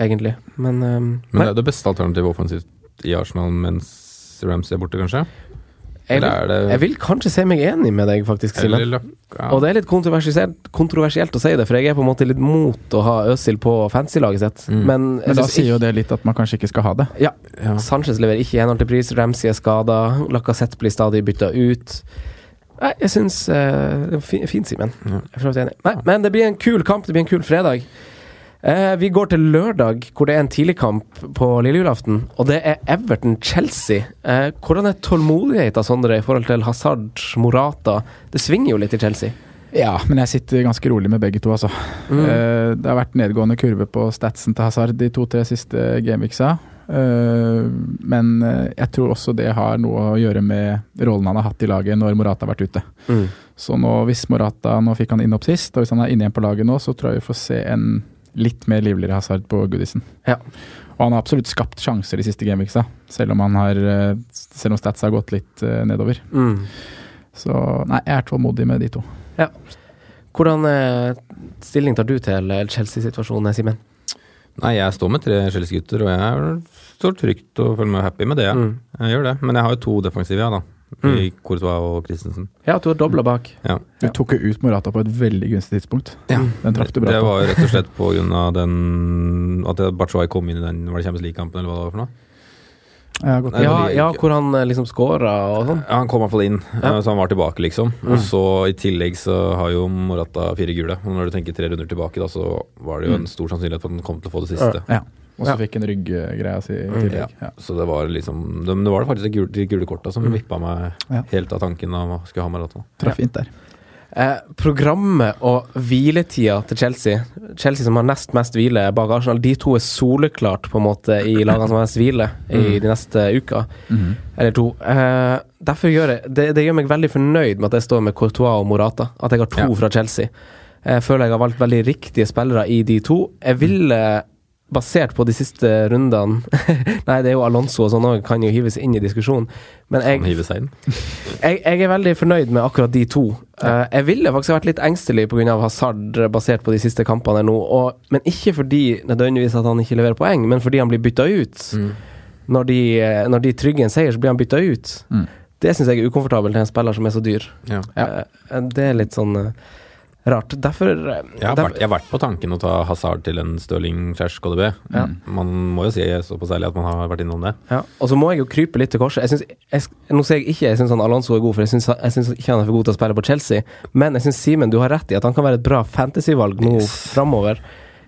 egentlig. Men, um, Men det er det beste alternativet offensivt i Arsenal mens Ramsey er borte, kanskje? Jeg vil, det jeg vil kanskje se meg enig med deg, faktisk, Simen. Ja. Og det er litt kontroversielt, kontroversielt å si det, for jeg er på en måte litt mot å ha Øzil på fancy-laget sitt. Mm. Men, Men da sier jo det litt at man kanskje ikke skal ha det. Ja, ja. Sanchez leverer ikke i henhold til pris, Ramsey er skada, Lacassette blir stadig bytta ut. Nei, jeg syns uh, Det var fint, Simen. Ja. Jeg er for så vidt enig. Nei, men det blir en kul kamp, det blir en kul fredag. Eh, vi går til lørdag, hvor det er en tidligkamp på lille julaften. Og det er Everton-Chelsea. Eh, hvordan er tålmodigheten Sondre, i forhold til Hazard, Morata? Det svinger jo litt i Chelsea. Ja, men jeg sitter ganske rolig med begge to, altså. Mm. Eh, det har vært nedgående kurve på statsen til Hazard de to-tre siste gameweeksa. Eh, men eh, jeg tror også det har noe å gjøre med rollen han har hatt i laget når Morata har vært ute. Mm. Så nå, hvis Morata Nå fikk han inn opp sist, og hvis han er inne igjen på laget nå, så tror jeg vi får se en litt mer livligere Hazard på Goodison. Ja. Og han har absolutt skapt sjanser de siste gameweeksa, selv om han har eh, Selv om stats har gått litt eh, nedover. Mm. Så nei, jeg er tålmodig med de to. Hvordan eh, stilling tar du til Chelsea-situasjonen, Simen? Nei, jeg står med tre Chelsea-gutter, og jeg står trygt og føler meg happy med det. Mm. Jeg gjør det. Men jeg har jo to defensive, ja, da. I Mm. Courtois og Christensen. Ja, du har dobla bak. Ja. Du tok jo ut Morata på et veldig gunstig tidspunkt. Ja. Den traff du bra Det var jo rett og slett på grunn av den At Batshuay kom inn i den Var det Champions League-kampen, eller hva det var for noe? Ja. Nei, Ja, ja hvor han eh, liksom scora og sånn. Ja, han kom i hvert fall inn, Ja. eh, så han var tilbake, liksom. Mm. Og så i tillegg så har jo Morata fire gule. Og når du tenker tre runder tilbake, da, så var det jo en stor sannsynlighet for at han kom til å få det siste. Ja. Og Ja. så fikk en rygggreia si i Mm, tillegg. Ja. Så det var liksom det, det var faktisk de gule, de gule korta som Mm. vippa meg Ja. helt av tanken om å skulle ha maraton. Traff fint der. Eh, programmet og hviletida til Chelsea Chelsea som har nest mest hvile bak Arsenal, de to er soleklart på en måte i lagene som har mest hvile i Mm. de neste uka. Mm. Eller to. Eh, derfor gjør jeg, det, det gjør meg veldig fornøyd med at jeg står med Courtois og Morata. At jeg har to Ja. fra Chelsea. Jeg føler jeg har valgt veldig riktige spillere i de to. Jeg ville, basert på de siste rundene Nei, det er jo Alonso og sånn òg, kan jo hives inn i diskusjonen. Men jeg, jeg, jeg er veldig fornøyd med akkurat de to. Uh, jeg ville faktisk vært litt engstelig pga. Hazard eh, basert på de siste kampene nå, og, men ikke fordi nødvendigvis at han ikke leverer poeng, men fordi han blir bytta ut. Mm. Når, de, eh, når de trygger en seier, så blir han bytta ut. Mm. Det syns jeg er ukomfortabelt til en spiller som er så dyr. Ja. Eh, det er litt sånn eh, rart. Derfor, eh, Jeg har, vært, jeg har vært på tanken å ta Hazard til en Stirling slash KDB. Ja. Man må jo si såpass ærlig at man har vært innom det. Ja, og så må jeg jo krype litt til korset. Jeg synes, jeg, nå sier jeg ikke jeg syns Alonso er god, for jeg syns, ikke han er for god til å spille på Chelsea. Men jeg syns Simen, du har rett i at han kan være et bra fantasyvalg nå Yes. framover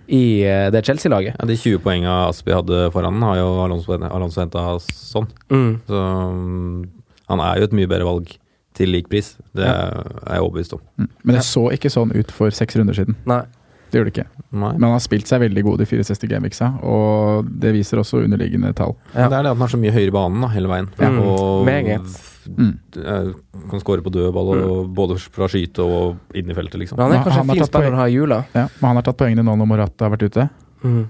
i eh, det Chelsea-laget. Ja, De 20 poengene Aspi hadde foran, har jo Alonso, Alonso henta sånn. Mm. Så um, han er jo et mye bedre valg til lik pris. Det er jeg overbevist om. Mm. Men det så ikke sånn ut for seks runder siden. Nei. Det gjør det ikke. Nei. Men han har spilt seg veldig god de fire siste gameweeksa, og det viser også underliggende tall. Ja. Det er det at han har så mye høyere banen da, hele veien. Ja. Og Meget. Mm. eh, kan skåre på dødball, og, både fra skyte og inn i feltet, liksom. Men han er kanskje han en har fin spiller å ha i jula. Ja, men han har tatt poengene nå når Morata har vært ute. Mm.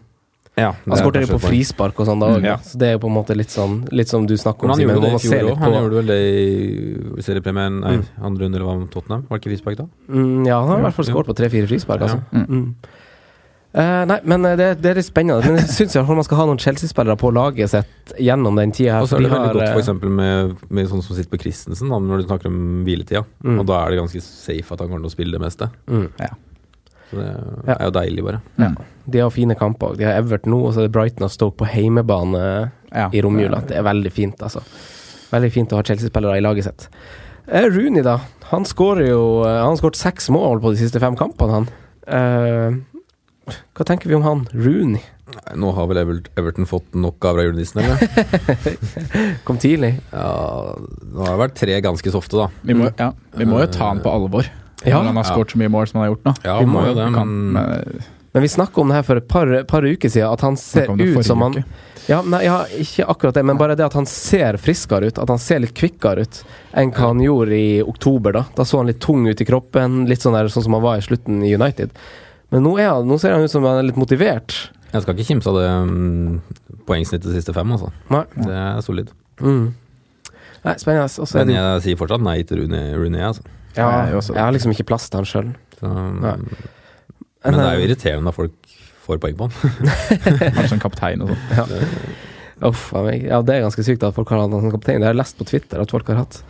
Ja, Han skåret jo på frispark og sånn da òg, Ja. så det er jo på en måte litt sånn Litt som du snakker Men om, han gjorde det i fjor òg. Han gjorde vel det i seriepremien, nei, Mm. andre runde, eller hva med Tottenham? Var det ikke frispark da? mm, Ja, han har i hvert fall Ja. skåret på tre-fire frispark, altså. Ja. Mm. Eh, nei, men eh, det, det er litt spennende. Men jeg syns man skal ha noen Chelsea-spillere på laget sitt gjennom den tida her. Og så er det de veldig har, godt f.eks. eksempel med, med sånn som sitter på Christensen, da, når du snakker om hviletida. Mm. Og da er det ganske safe at han kommer til å spille det meste. mm. Så det er jo deilig, bare. Ja. De har fine kamper. De har Everton nå, og så er det Brighton og Stoke på heimebane Ja. i romjula. Det er veldig fint, altså. Veldig fint å ha Chelsea-spillere i laget sitt. Eh, Rooney, da. Han skårer jo eh, Han har skåret seks mål på de siste fem kampene, han. Eh, hva tenker vi om han? Rooney. Nå har vel Everton fått nok av julenissen, eller? Kom tidlig. Ja, nå har det vært tre ganske softe, da. Vi må, ja, vi må jo ta han på alvor. Ja. når han har skåret så mye mål som han har gjort nå. Ja, Vi må jo det, Kan, men men, Men vi snakka om det her for et par, par uker siden, at han ser ut som han ja, nei, ja, ikke akkurat det, men bare det at han ser friskere ut. At han ser litt kvikkere ut enn hva han gjorde i oktober. Da Da så han litt tung ut i kroppen, litt sånn der sånn som han var i slutten i United. Men nå, er han, nå ser han ut som han er litt motivert. jeg skal ikke kimse av det um, poengsnittet de siste fem, altså. Nei. Det er solid. Mm. Nei, spennende. Også er Men jeg sier fortsatt nei til Rooney altså. Ja, Jeg har liksom ikke plass til han sjøl. Um, men det er jo irriterende at folk får poeng på han. Kanskje en kaptein og sånn. Uff a meg. Ja, det er ganske sykt at folk har han som kaptein. Det har jeg lest på Twitter at folk har hatt.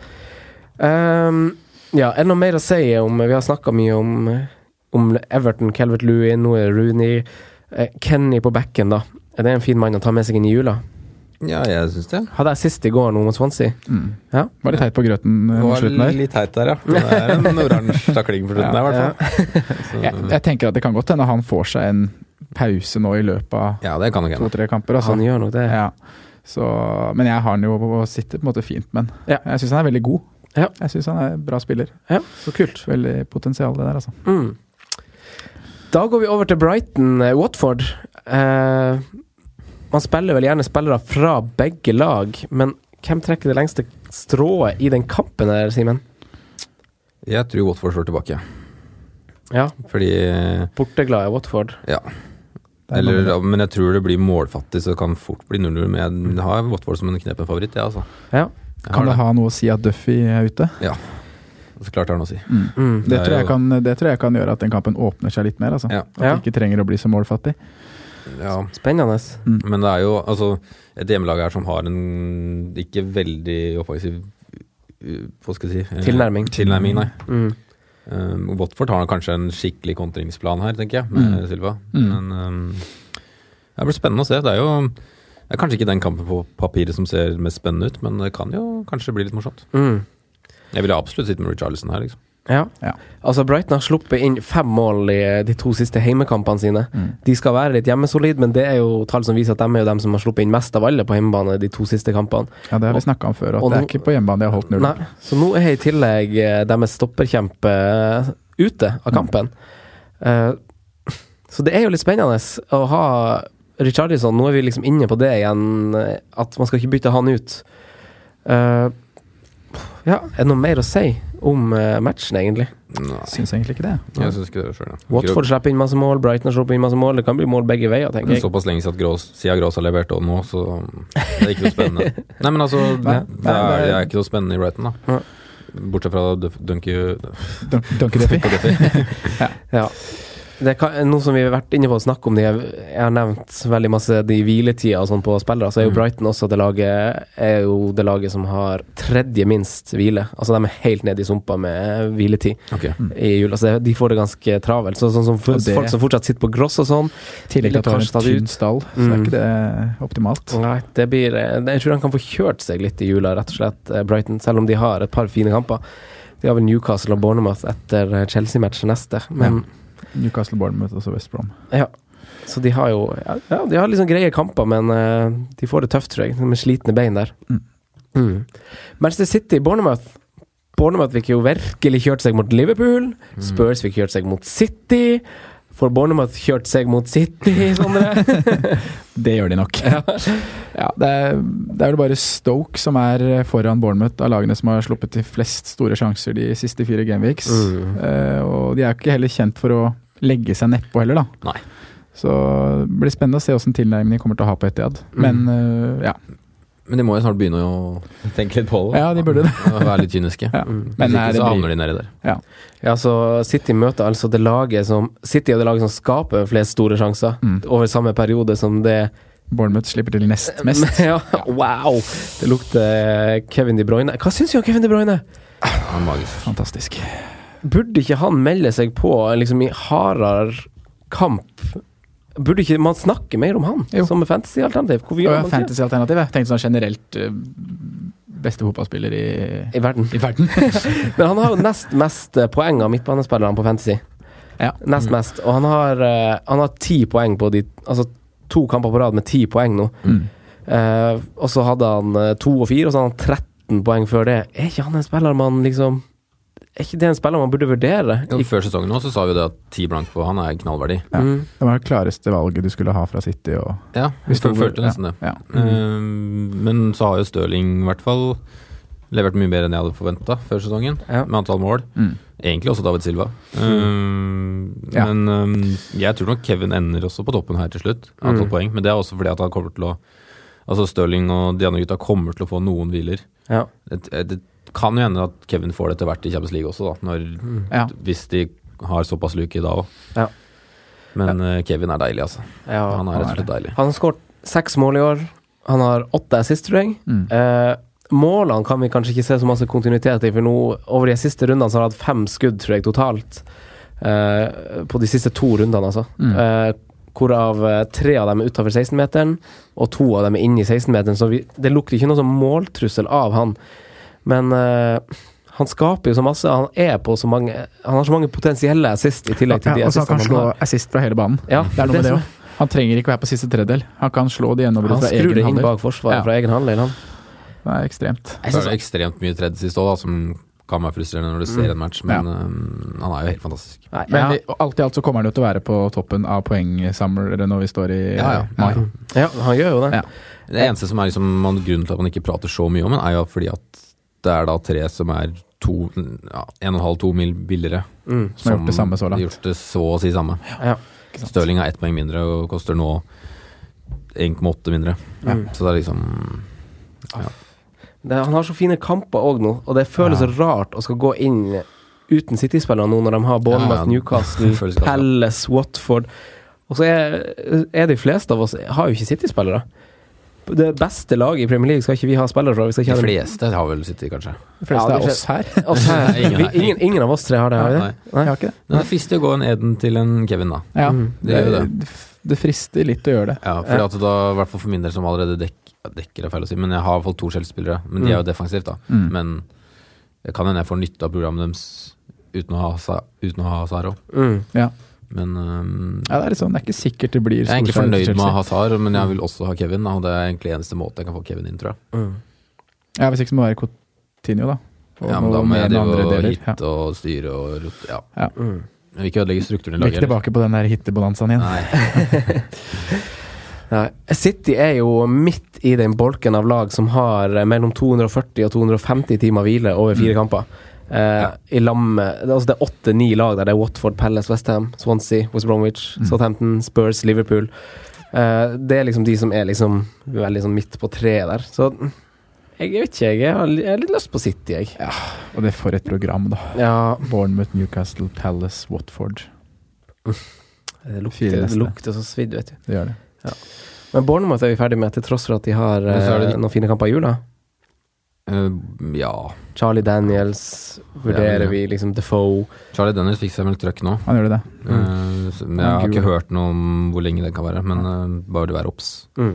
Um, ja, er det noe mer å si om Vi har snakka mye om, om Everton, Calvert Lewin, nå er det Rooney. Eh, Kenny på bekken, da. Er det en fin mann å ta med seg inn i jula? Ja, jeg syns det. Hadde jeg siste i går nå mot Swansea. Mm. Ja. Var litt teit på grøten eh, Det mot var slutten der. litt teit der, ja. Det er en oransje takling på slutten der, i hvert fall. Så- Jeg, jeg tenker at det kan godt hende han får seg en pause nå i løpet av Ja, det kan nok to-tre kamper. Altså. Han gjør nok det. Ja. Så, men jeg har han jo på å sitte på en måte fint med. Ja. Jeg syns han er veldig god. Ja. Jeg syns han er en bra spiller. Ja, så kult. Veldig potensial, det der, altså. Mm. Da går vi over til Brighton, eh, Watford. Eh, man spiller vel gjerne spillere fra begge lag, men hvem trekker det lengste strået i den kampen her, Simen? Jeg tror Watford slår tilbake. Ja, Fordi borteglade Watford. Ja. Er Eller, men jeg tror det blir målfattig, så det kan fort bli 0-0. Men jeg har Watford som en knepen favoritt, jeg, altså. Ja. Jeg Kan det, det ha noe å si at Duffy er ute? Ja. Så klart det har noe å si. Mm. Det, Det tror jeg jo- kan, det tror jeg kan gjøre at den kampen åpner seg litt mer. Altså. Ja. At det ikke trenger å bli så målfattig. Ja. Spennende. Men det er jo altså et hjemmelag her som har en ikke veldig offensiv uh, Hva skal jeg si eh, Tilnærming. Tilnærming, nei. Mm. Um, Watford har kanskje en skikkelig kontringsplan her, tenker jeg, med Mm. Silva. Mm. Men um, det blir spennende å se. Det er jo det er kanskje ikke den kampen på papiret som ser mest spennende ut, men det kan jo kanskje bli litt morsomt. Mm. Jeg ville absolutt sitte med Richarlison her, liksom. Ja. Ja. Altså, Brighton har sluppet inn fem mål i de to siste heimekampene sine. Mm. De skal være litt hjemmesolid, men det er jo tall som viser at de er jo dem som har sluppet inn mest av alle på hjemmebane de to siste kampene. Ja, Det har vi snakka om før, at Og det er nå- ikke på hjemmebane de har holdt null. Nei, så nå er i tillegg eh, deres stopperkjempe eh, ute av kampen. Eh, så det er jo litt spennende å ha Richarlison. Nå er vi liksom inne på det igjen, eh, at man skal ikke bytte han ut. Eh, ja, er det noe mer å si om eh, matchen, egentlig? Nei, Syns egentlig ikke det. jeg syns ikke det sjøl, ja. Watford slipper inn masse mål, Brighton slipper inn masse mål. Det kan bli mål begge veier, tenker jeg. Såpass lenge siden at Grås, siden Grås har levert og nå, så det er ikke noe spennende. Nei, men altså, det, Nei, det, er, det det er- er ikke noe spennende i Brighton, da. Bortsett fra Dun- Dunky Dun Dunky Duffy. Ja. Det er noe som vi har vært inne på å snakke om de, jeg har nevnt veldig masse de hviletida og sånn på spillere, så er jo Mm. Brighton også det laget Er jo det laget som har tredje minst hvile. Altså de er helt nede i sumpa med hviletid Ok. i jul. Altså de får det ganske travelt. Så, sånn som for, det- folk som fortsatt sitter på gross og sånn. I tillegg til at de har en tynn stall, så Mm. er ikke det optimalt. Nei, det blir eh, Jeg tror han kan få kjørt seg litt i jula, rett og slett, eh, Brighton. Selv om de har et par fine kamper. De har vel Newcastle og Bournemouth etter eh, Chelsea-matchen neste, men Newcastle Bournemouth og så West Brom. Ja. Så de har jo Ja, de har liksom greie kamper, men uh, de får det tøft, tror jeg. Med slitne bein der. Mm. Mm. Manchester City, Bournemouth. Bournemouth fikk jo virkelig kjørt seg mot Liverpool. Spurs fikk kjørt seg mot City. Får Bournemouth kjørt seg mot City, Sondre? Det gjør de nok. ja. Ja, det, er, det er vel bare Stoke som er foran Bournemouth av lagene som har sluppet til flest store sjanser de siste fire gameweeks. Mm. Uh, og de er ikke heller kjent for å legge seg nedpå heller, da. Nei. Så det blir spennende å se åssen tilnærmingen de kommer til å ha på Etiad. Mm. Men uh, ja. Men de må jo snart begynne å tenke litt på det. ja, de burde det. Og være litt kyniske. Ja. Mm. Men Hvis nei, så havner de nedi der. Ja, så City møter altså det laget som City er det laget som skaper flest store sjanser Mm. over samme periode som det Bournemouth slipper til nest mest. ja, wow! Det lukter Kevin De Bruyne. Hva syns du om Kevin De Bruyne? Han er magisk. Fantastisk. Burde ikke han melde seg på liksom i hardere kamp? Burde ikke man snakke mer om han Jo. som fantasy-alternativ? Ja? Fantasy-alternativet. Tenkte sånn generelt eh, beste fotballspiller i, I verden. i verden. Men han har jo nest mest eh, poeng av midtbanespillerne på Fantasy. ja. Nest mest. Og han har eh, Han har ti poeng på de Altså to kamper på rad med ti poeng nå. Mm. Uh, og så hadde han to og fire, og så hadde han 13 poeng før det. Er ikke han en spiller man liksom Er ikke det en spiller man burde vurdere? Jo, før sesongen nå så sa vi det at ti blank på han er knallverdi. Ja. Mm. Det var det klareste valget du skulle ha fra City. Og, Ja, vi følte nesten det. ja. Eh, men så har jo Stirling i hvert fall levert mye bedre enn jeg hadde forventa før sesongen, Ja. med antall mål. Mm. Egentlig også David Silva. Um, Ja. Men um, jeg tror nok Kevin ender også på toppen her til slutt, antall Mm. poeng. Men det er også fordi at han kommer til å Altså Stirling og de andre gutta kommer til å få noen hviler. Ja. Det, det kan jo hende at Kevin får det etter hvert i Champions League også, da, når, Ja. hvis de har såpass luke da òg. Ja. Men ja. Kevin er deilig, altså. ja. Han er rett og slett deilig. Han har skåret seks mål i år. Han har åtte assist, tror jeg. Mm. Eh, målene kan vi kanskje ikke se så masse kontinuitet i, for nå over de siste rundene så har han hatt fem skudd, tror jeg, totalt. Eh, på de siste to rundene, altså. Mm. Eh, hvorav eh, tre av dem er utafor 16-meteren, og to av dem er inne i 16-meteren. Så vi, det lukter ikke noe sånn måltrussel av han. Men uh, han skaper jo så masse. Han er på så mange Han har så mange potensielle assist i tillegg til de Ja, og så han kan han slå har. assist fra hele banen. Ja, Det er noe med det òg. Han trenger ikke være på siste tredjedel. Han kan slå de gjennombrudd Han fra skrur egen det inn handel. bak forsvaret Ja. fra egen handel. Han. Det er ekstremt. Jeg synes er ekstremt mye tredje sist òg, som kan være frustrerende når du ser en match, men eh, han er jo helt fantastisk. Nei, Men ja. i- alt i alt så kommer han jo til å være på toppen av poengsamlere når vi står i Ja, ja. mai. ja, han gjør jo det. Ja. Det eneste som er liksom man, grunnen til at man ikke prater så mye om ham, er jo fordi at det er da tre som er to, ja, en og en halv, to mil billigere. Mm. Som har gjort det samme så langt. Gjort det så å si samme. Ja. Stirling har ett poeng mindre og koster nå 1,8 mindre. Ja. Så det er liksom Det, han har så fine kamper òg nå, og det føles Ja. så rart å skal gå inn uten City-spillere nå når de har Bournemouth, Ja, ja. Newcastle. Palace, Watford Og så er, er de fleste av oss har jo ikke City-spillere. Det beste laget i Premier League skal ikke vi ha spillere fra. Vi skal De fleste har vel City, kanskje. De fleste Ja, er oss her. Oss her. Ingen Vi, ingen, ingen av oss tre har det, har vi det? Nei. Jeg har ikke det. Men det er fristig å gå en Eden til en Kevin, da. Ja, Mm. Det gjør jo det. det frister litt å gjøre det. Ja, fordi Ja. at da, i hvert fall for min del, som allerede dek, dekker er feil å si, men jeg har fall to Chelsea-spillere. Men de er jo defensivt, da. Mm. Men det kan hende jeg får nytte av programmet deres uten å ha, uten å ha. Mm. Ja. Men um, ja, det er litt sånn, det er ikke sikkert det blir jeg er egentlig fornøyd med å ha Tar men jeg vil også ha Kevin. Og det er egentlig eneste måte jeg kan få Kevin inn, tror jeg. Mm. Ja, hvis ikke så må det være Coutinho, da. Og Ja, men da må jeg drive og deler. hit og styre og rote. Ja. Mm. Jeg vil ikke ødelegge strukturen i laget. ikke tilbake på den der hittebonanzaen igjen. Nei. Nei. City er jo midt i den bolken av lag som har mellom 240 og 250 timer hvile over fire kamper. Eh, I lamme, det, altså det er åtte-ni lag der. Det er Watford, Palace, Westham, Swansea, West Bromwich, Southampton, Spurs, Liverpool. Eh, det er liksom de som er liksom veldig sånn midt på treet der. Så jeg vet ikke, jeg har, har litt lyst på City, jeg. Og det er for et program, da. Ja, Bournemouth, Newcastle, Palace, Watford. det lukter, det lukter så svidd, vet du. Det gjør det. Men Bournemouth er vi ferdig med, til tross for at de har det eh, de- noen fine kamper i jula. Eh, ja. Charlie Daniels vurderer Ja, vi, liksom Defoe. Charlie Daniels fikk seg vel trøkk nå. Han gjør det. Mm. Uh, men jeg har ikke hørt noe om hvor lenge det kan være, men uh, bare det være obs. Mm.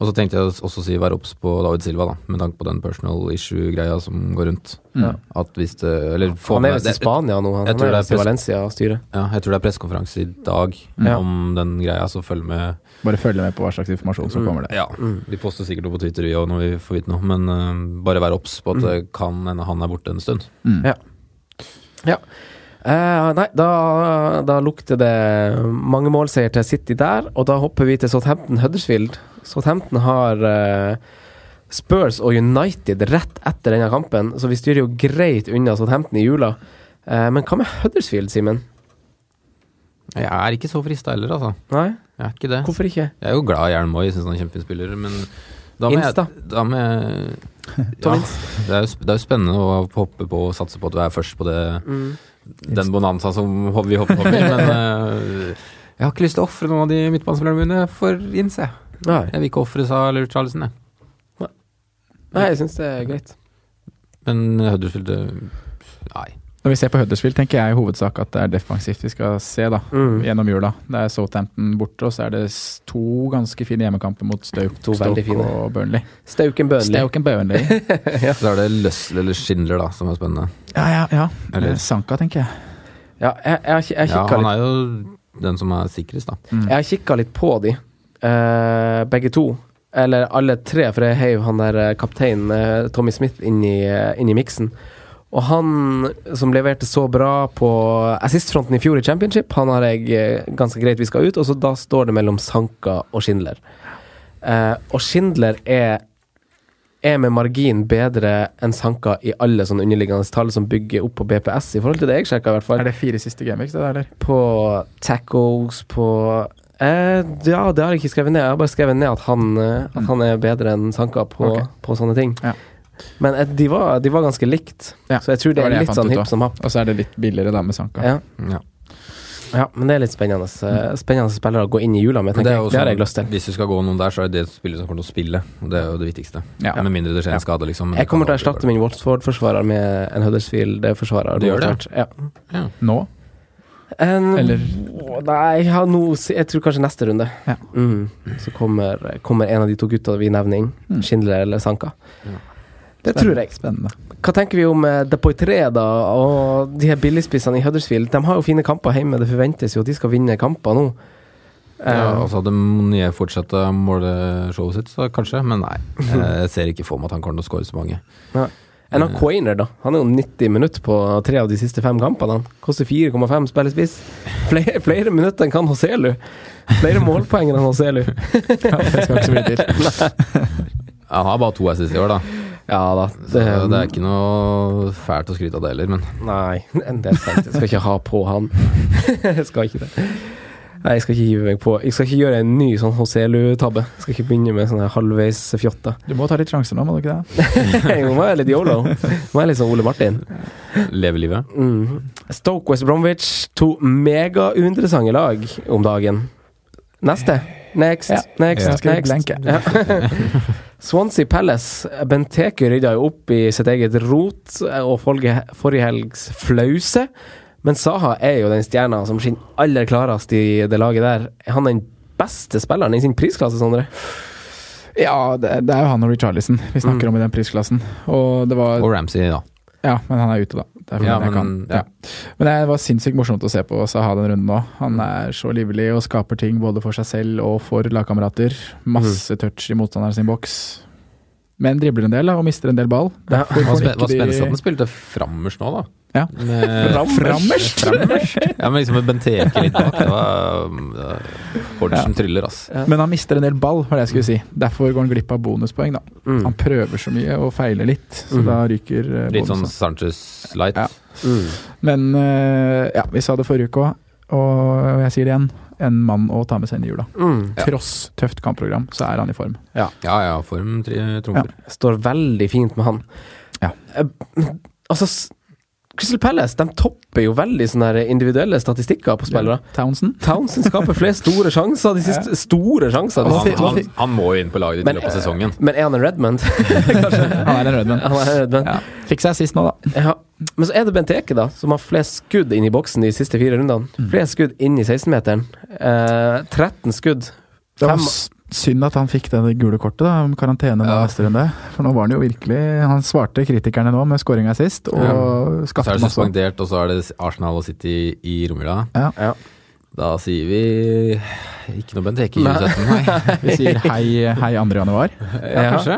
Og så tenkte jeg også å si være obs på David Silva, da, med tanke på den personal issue-greia som går rundt. Mm. At hvis det Eller få Han er med- visst i Spania nå, han, han er det er visst i Valencia og styrer. Ja, jeg tror det er pressekonferanse i dag mm. om den greia, så følg med. Bare følg med på hva slags informasjon som Mm. kommer der. Ja, Mm. Vi poster sikkert noe på Twitter vi òg når vi får vite noe, men uh, bare vær obs på at det kan hende han er borte en stund. Mm. Ja. Eh, nei, da, da lukter det mange målseier til City der, og da hopper vi til Southampton Huddersfield. Southampton har eh, Spurs og United rett etter denne kampen, så vi styrer jo greit unna Southampton i jula. Eh, men hva med Huddersfield, Simen? Jeg er ikke så frista heller, altså. Nei, Jeg er ikke det. hvorfor ikke? Jeg er jo glad i Jern Moi, syns han er kjempespiller, men da må Insta. jeg, da må jeg ja, det, er jo, det er jo spennende å hoppe på og satse på at du er først på det, Mm. den bonanza som vi hopper på. men eh, jeg har ikke lyst til å ofre noen av de midtbanespillerne mine for Ince. Nei. Jeg vil ikke ofre Sa Lurt Charlesen, jeg. nei, jeg syns det er greit. Men Huddersfield det- Nei. Når vi ser på Huddersfield, tenker jeg i hovedsak at det er defensivt vi skal se da, Mm. gjennom jula. Det er Southampton borte, og så er det to ganske fine hjemmekamper mot Stoke, To Stoke fine. og Burnley. Stauken Burnley. Stoke Burnley. Så er det Løssel eller Schindler da, som er spennende. Ja, ja, ja. Eller- Eh, Sanka, tenker jeg. Ja, jeg, jeg, jeg, jeg, Ja, han er jo den som er sikrest, da. Mm. jeg har kikka litt på de, eh, begge to. Eller alle tre, for jeg heiv han der eh, kapteinen uh, Tommy Smith inn i, inn i miksen. Og han som leverte så bra på assistfronten i fjor i championship, han har jeg ganske greit viska ut, og så da står det mellom Sanka og Schindler. Eh, og Schindler er er med margin bedre enn Sanka i alle sånne underliggende tall som bygger opp på BPS, i forhold til det jeg sjekka, i hvert fall. Er det fire siste gameweeks, det der, eller? På tackles, på eh, Ja, det har jeg ikke skrevet ned. Jeg har bare skrevet ned at han, eh, at han er bedre enn Sanka på, okay. på sånne ting. Ja. Men eh, de, var, de var ganske likt, Ja, så jeg tror det det er litt sånn hipp som happ. Og så er det litt billigere da med Sanka. Ja. Ja. ja, men det er litt spennende. eh, Spennende spillere å gå inn i jula med, det, er jeg. Det har jeg lyst til. Hvis du skal gå noen der, så er det det spillet som kommer til å spille. Det er jo det viktigste. Ja. Med mindre det skjer en skade, liksom. men Jeg kommer til å erstatte min Watford-forsvarer med en Huddersfield-forsvarer. Du gjør det? Ja. Ja. Nå? En, Eller? Nei, jeg, har nå, jeg tror kanskje neste runde. Ja. Mm. Så kommer, kommer en av de to gutta vi nevner inn. Mm. Schindler eller Sanka. Ja. Det tror jeg. Spennende. Hva tenker vi om uh, Depoitre da, og de her billigspissene i Huddersfield? De har jo fine kamper hjemme, det forventes jo at de skal vinne kamper nå. Ja, Eh, altså Hadde Monier fortsatt å måle showet sitt, så kanskje. Men nei. Jeg ser ikke for meg at han kommer til å skåre så mange. Enn han Quainer, da. Han er jo 90 minutter på tre av de siste fem kampene. Han Koster 4,5 spillespiss. Flere, flere minutter enn kan Hoselu. Flere målpoeng enn Hoselu. Ja, det skal ikke så mye til. Han har bare to assist i år, da. Ja da. Så det er ikke noe fælt å skryte av det heller, men Nei, det er sant. Jeg skal ikke ha på han. Jeg skal ikke det. Nei, jeg skal ikke hive meg på Jeg skal ikke gjøre en ny sånn Hoselu-tabbe. Jeg skal ikke begynne med sånne halvveis fjotter. Du må ta litt sjanser nå, må du ikke det? Jeg må være litt yolo. Må være litt sånn Ole Martin. Leve livet. Mm. Stoke West Bromwich, to mega-uinteressante lag om dagen. Neste. Next, Ja. next, skal next. blenke. Ja. Swansea Palace. Benteke rydda jo opp i sitt eget rot og forrige helgs flause. Men Saha er jo den stjerna som skinner aller klarest i det laget der. Er han den beste spilleren i sin prisklasse, Sondre? Ja, det, det er jo han og Richarlison vi snakker Mm. om i den prisklassen. Og det var Og Ramsey, da. Ja, men han er ute, da. Ja, jeg men- kan. ja. Ja. Men det var sinnssykt morsomt å se på Saha den runden nå. Han er så livlig og skaper ting både for seg selv og for lagkamerater. Masse touch i motstanderen sin boks. Men dribler en del da, og mister en del ball. Ja. Derfor Hva får spen- ikke hva de- spennende at han spilte frammers nå, da. Ja. Med, Frammers. ja, men liksom med Benteke litt bak. Det var uh, ja. tryller, ass. Ja. Men han mister en del ball, var det jeg skulle si. Derfor går han glipp av bonuspoeng. da. Mm. Han prøver så mye og feiler litt, så Mm. da ryker bonusen. Litt sånn. Sanchez light. Ja. Mm. Men eh, ja, vi sa det forrige uke òg, og jeg sier det igjen. En mann å ta med seg inn i jula. Mm. Tross tøft kampprogram, så er han i form. Ja ja, form trumfer. Ja. Står veldig fint med han. Ja. Eh, Altså, Crystal Palace de topper jo veldig sånne individuelle statistikker på spillere. Townsend. Townsend skaper flest store sjanser de siste Store sjanser. Han, han, han må jo inn på laget ditt i løpet av sesongen. Men er han en Redmond? Han er en Redmond. Han er en Redmond. Ja. Fikk seg sist nå, da. Ja. Men så er det Benteke, da, som har flest skudd inn i boksen de siste fire rundene. Flest skudd inn i 16-meteren. Eh, 13 skudd. Fem- synd at han fikk det gule kortet, da, om karantene Ja. neste runde. For nå var han jo virkelig Han svarte kritikerne nå med skåringa sist, og Så er det suspendert, og så er det Arsenal og City i romjula. Ja. Ja. Da sier vi ikke noe Benteke i 2017, nei. Vi sier hei, hei 2. januar. Ja, kanskje.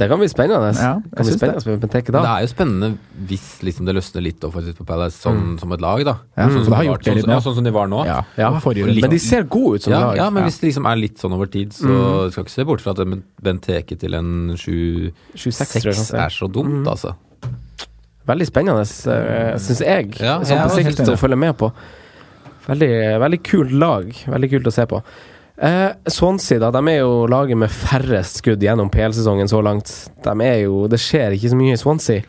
Det kan bli spennende. Ja, kan bli spennende det. Benteke da. det er jo spennende hvis liksom det løsner litt offensivt på Palace, sånn som et lag, da. Ja, sånn, som det var- sånn, ja, sånn som de var nå. Ja, Ja, forrige litt- Men de ser gode ut som Ja, lag. ja, men Ja. hvis det liksom er litt sånn over tid, så Mm. skal ikke se bort fra at Bent Benteke til en 26, 7-6 er så dumt, Mm. altså. Veldig spennende, uh, syns jeg. Ja, som jeg på sikt å følge med på. Veldig, veldig kult lag. Veldig kult å se på. Eh, Swansea da, de er jo laget med færrest skudd gjennom PL-sesongen så langt. De er jo, Det skjer ikke så mye i Swansea.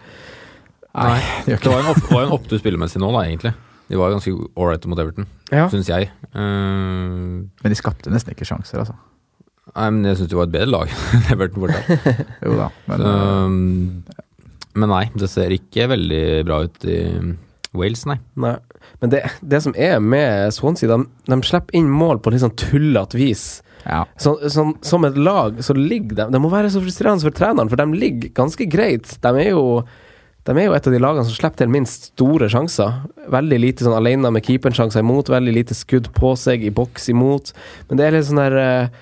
Nei, det Det var en, opp, var en opptur spillemessig nå, da, egentlig. De var ganske ålreite mot Everton, Ja. syns jeg. Uh, Men de skapte nesten ikke sjanser, altså. nei, men jeg syns de var et bedre lag enn Everton borte. Jo da. Men Så, um, men nei, det ser ikke veldig bra ut i Wales, nei. Nei. Men det, det som er med Swansea, de, de slipper inn mål på litt sånn tullete vis. ja. Så, så, som et lag så ligger de Det må være så frustrerende for treneren, for de ligger ganske greit. De er jo de er jo et av de lagene som slipper til minst store sjanser. Veldig lite sånn alene med keepersjanser imot, veldig lite skudd på seg i boks imot. Men det er litt sånn der eh,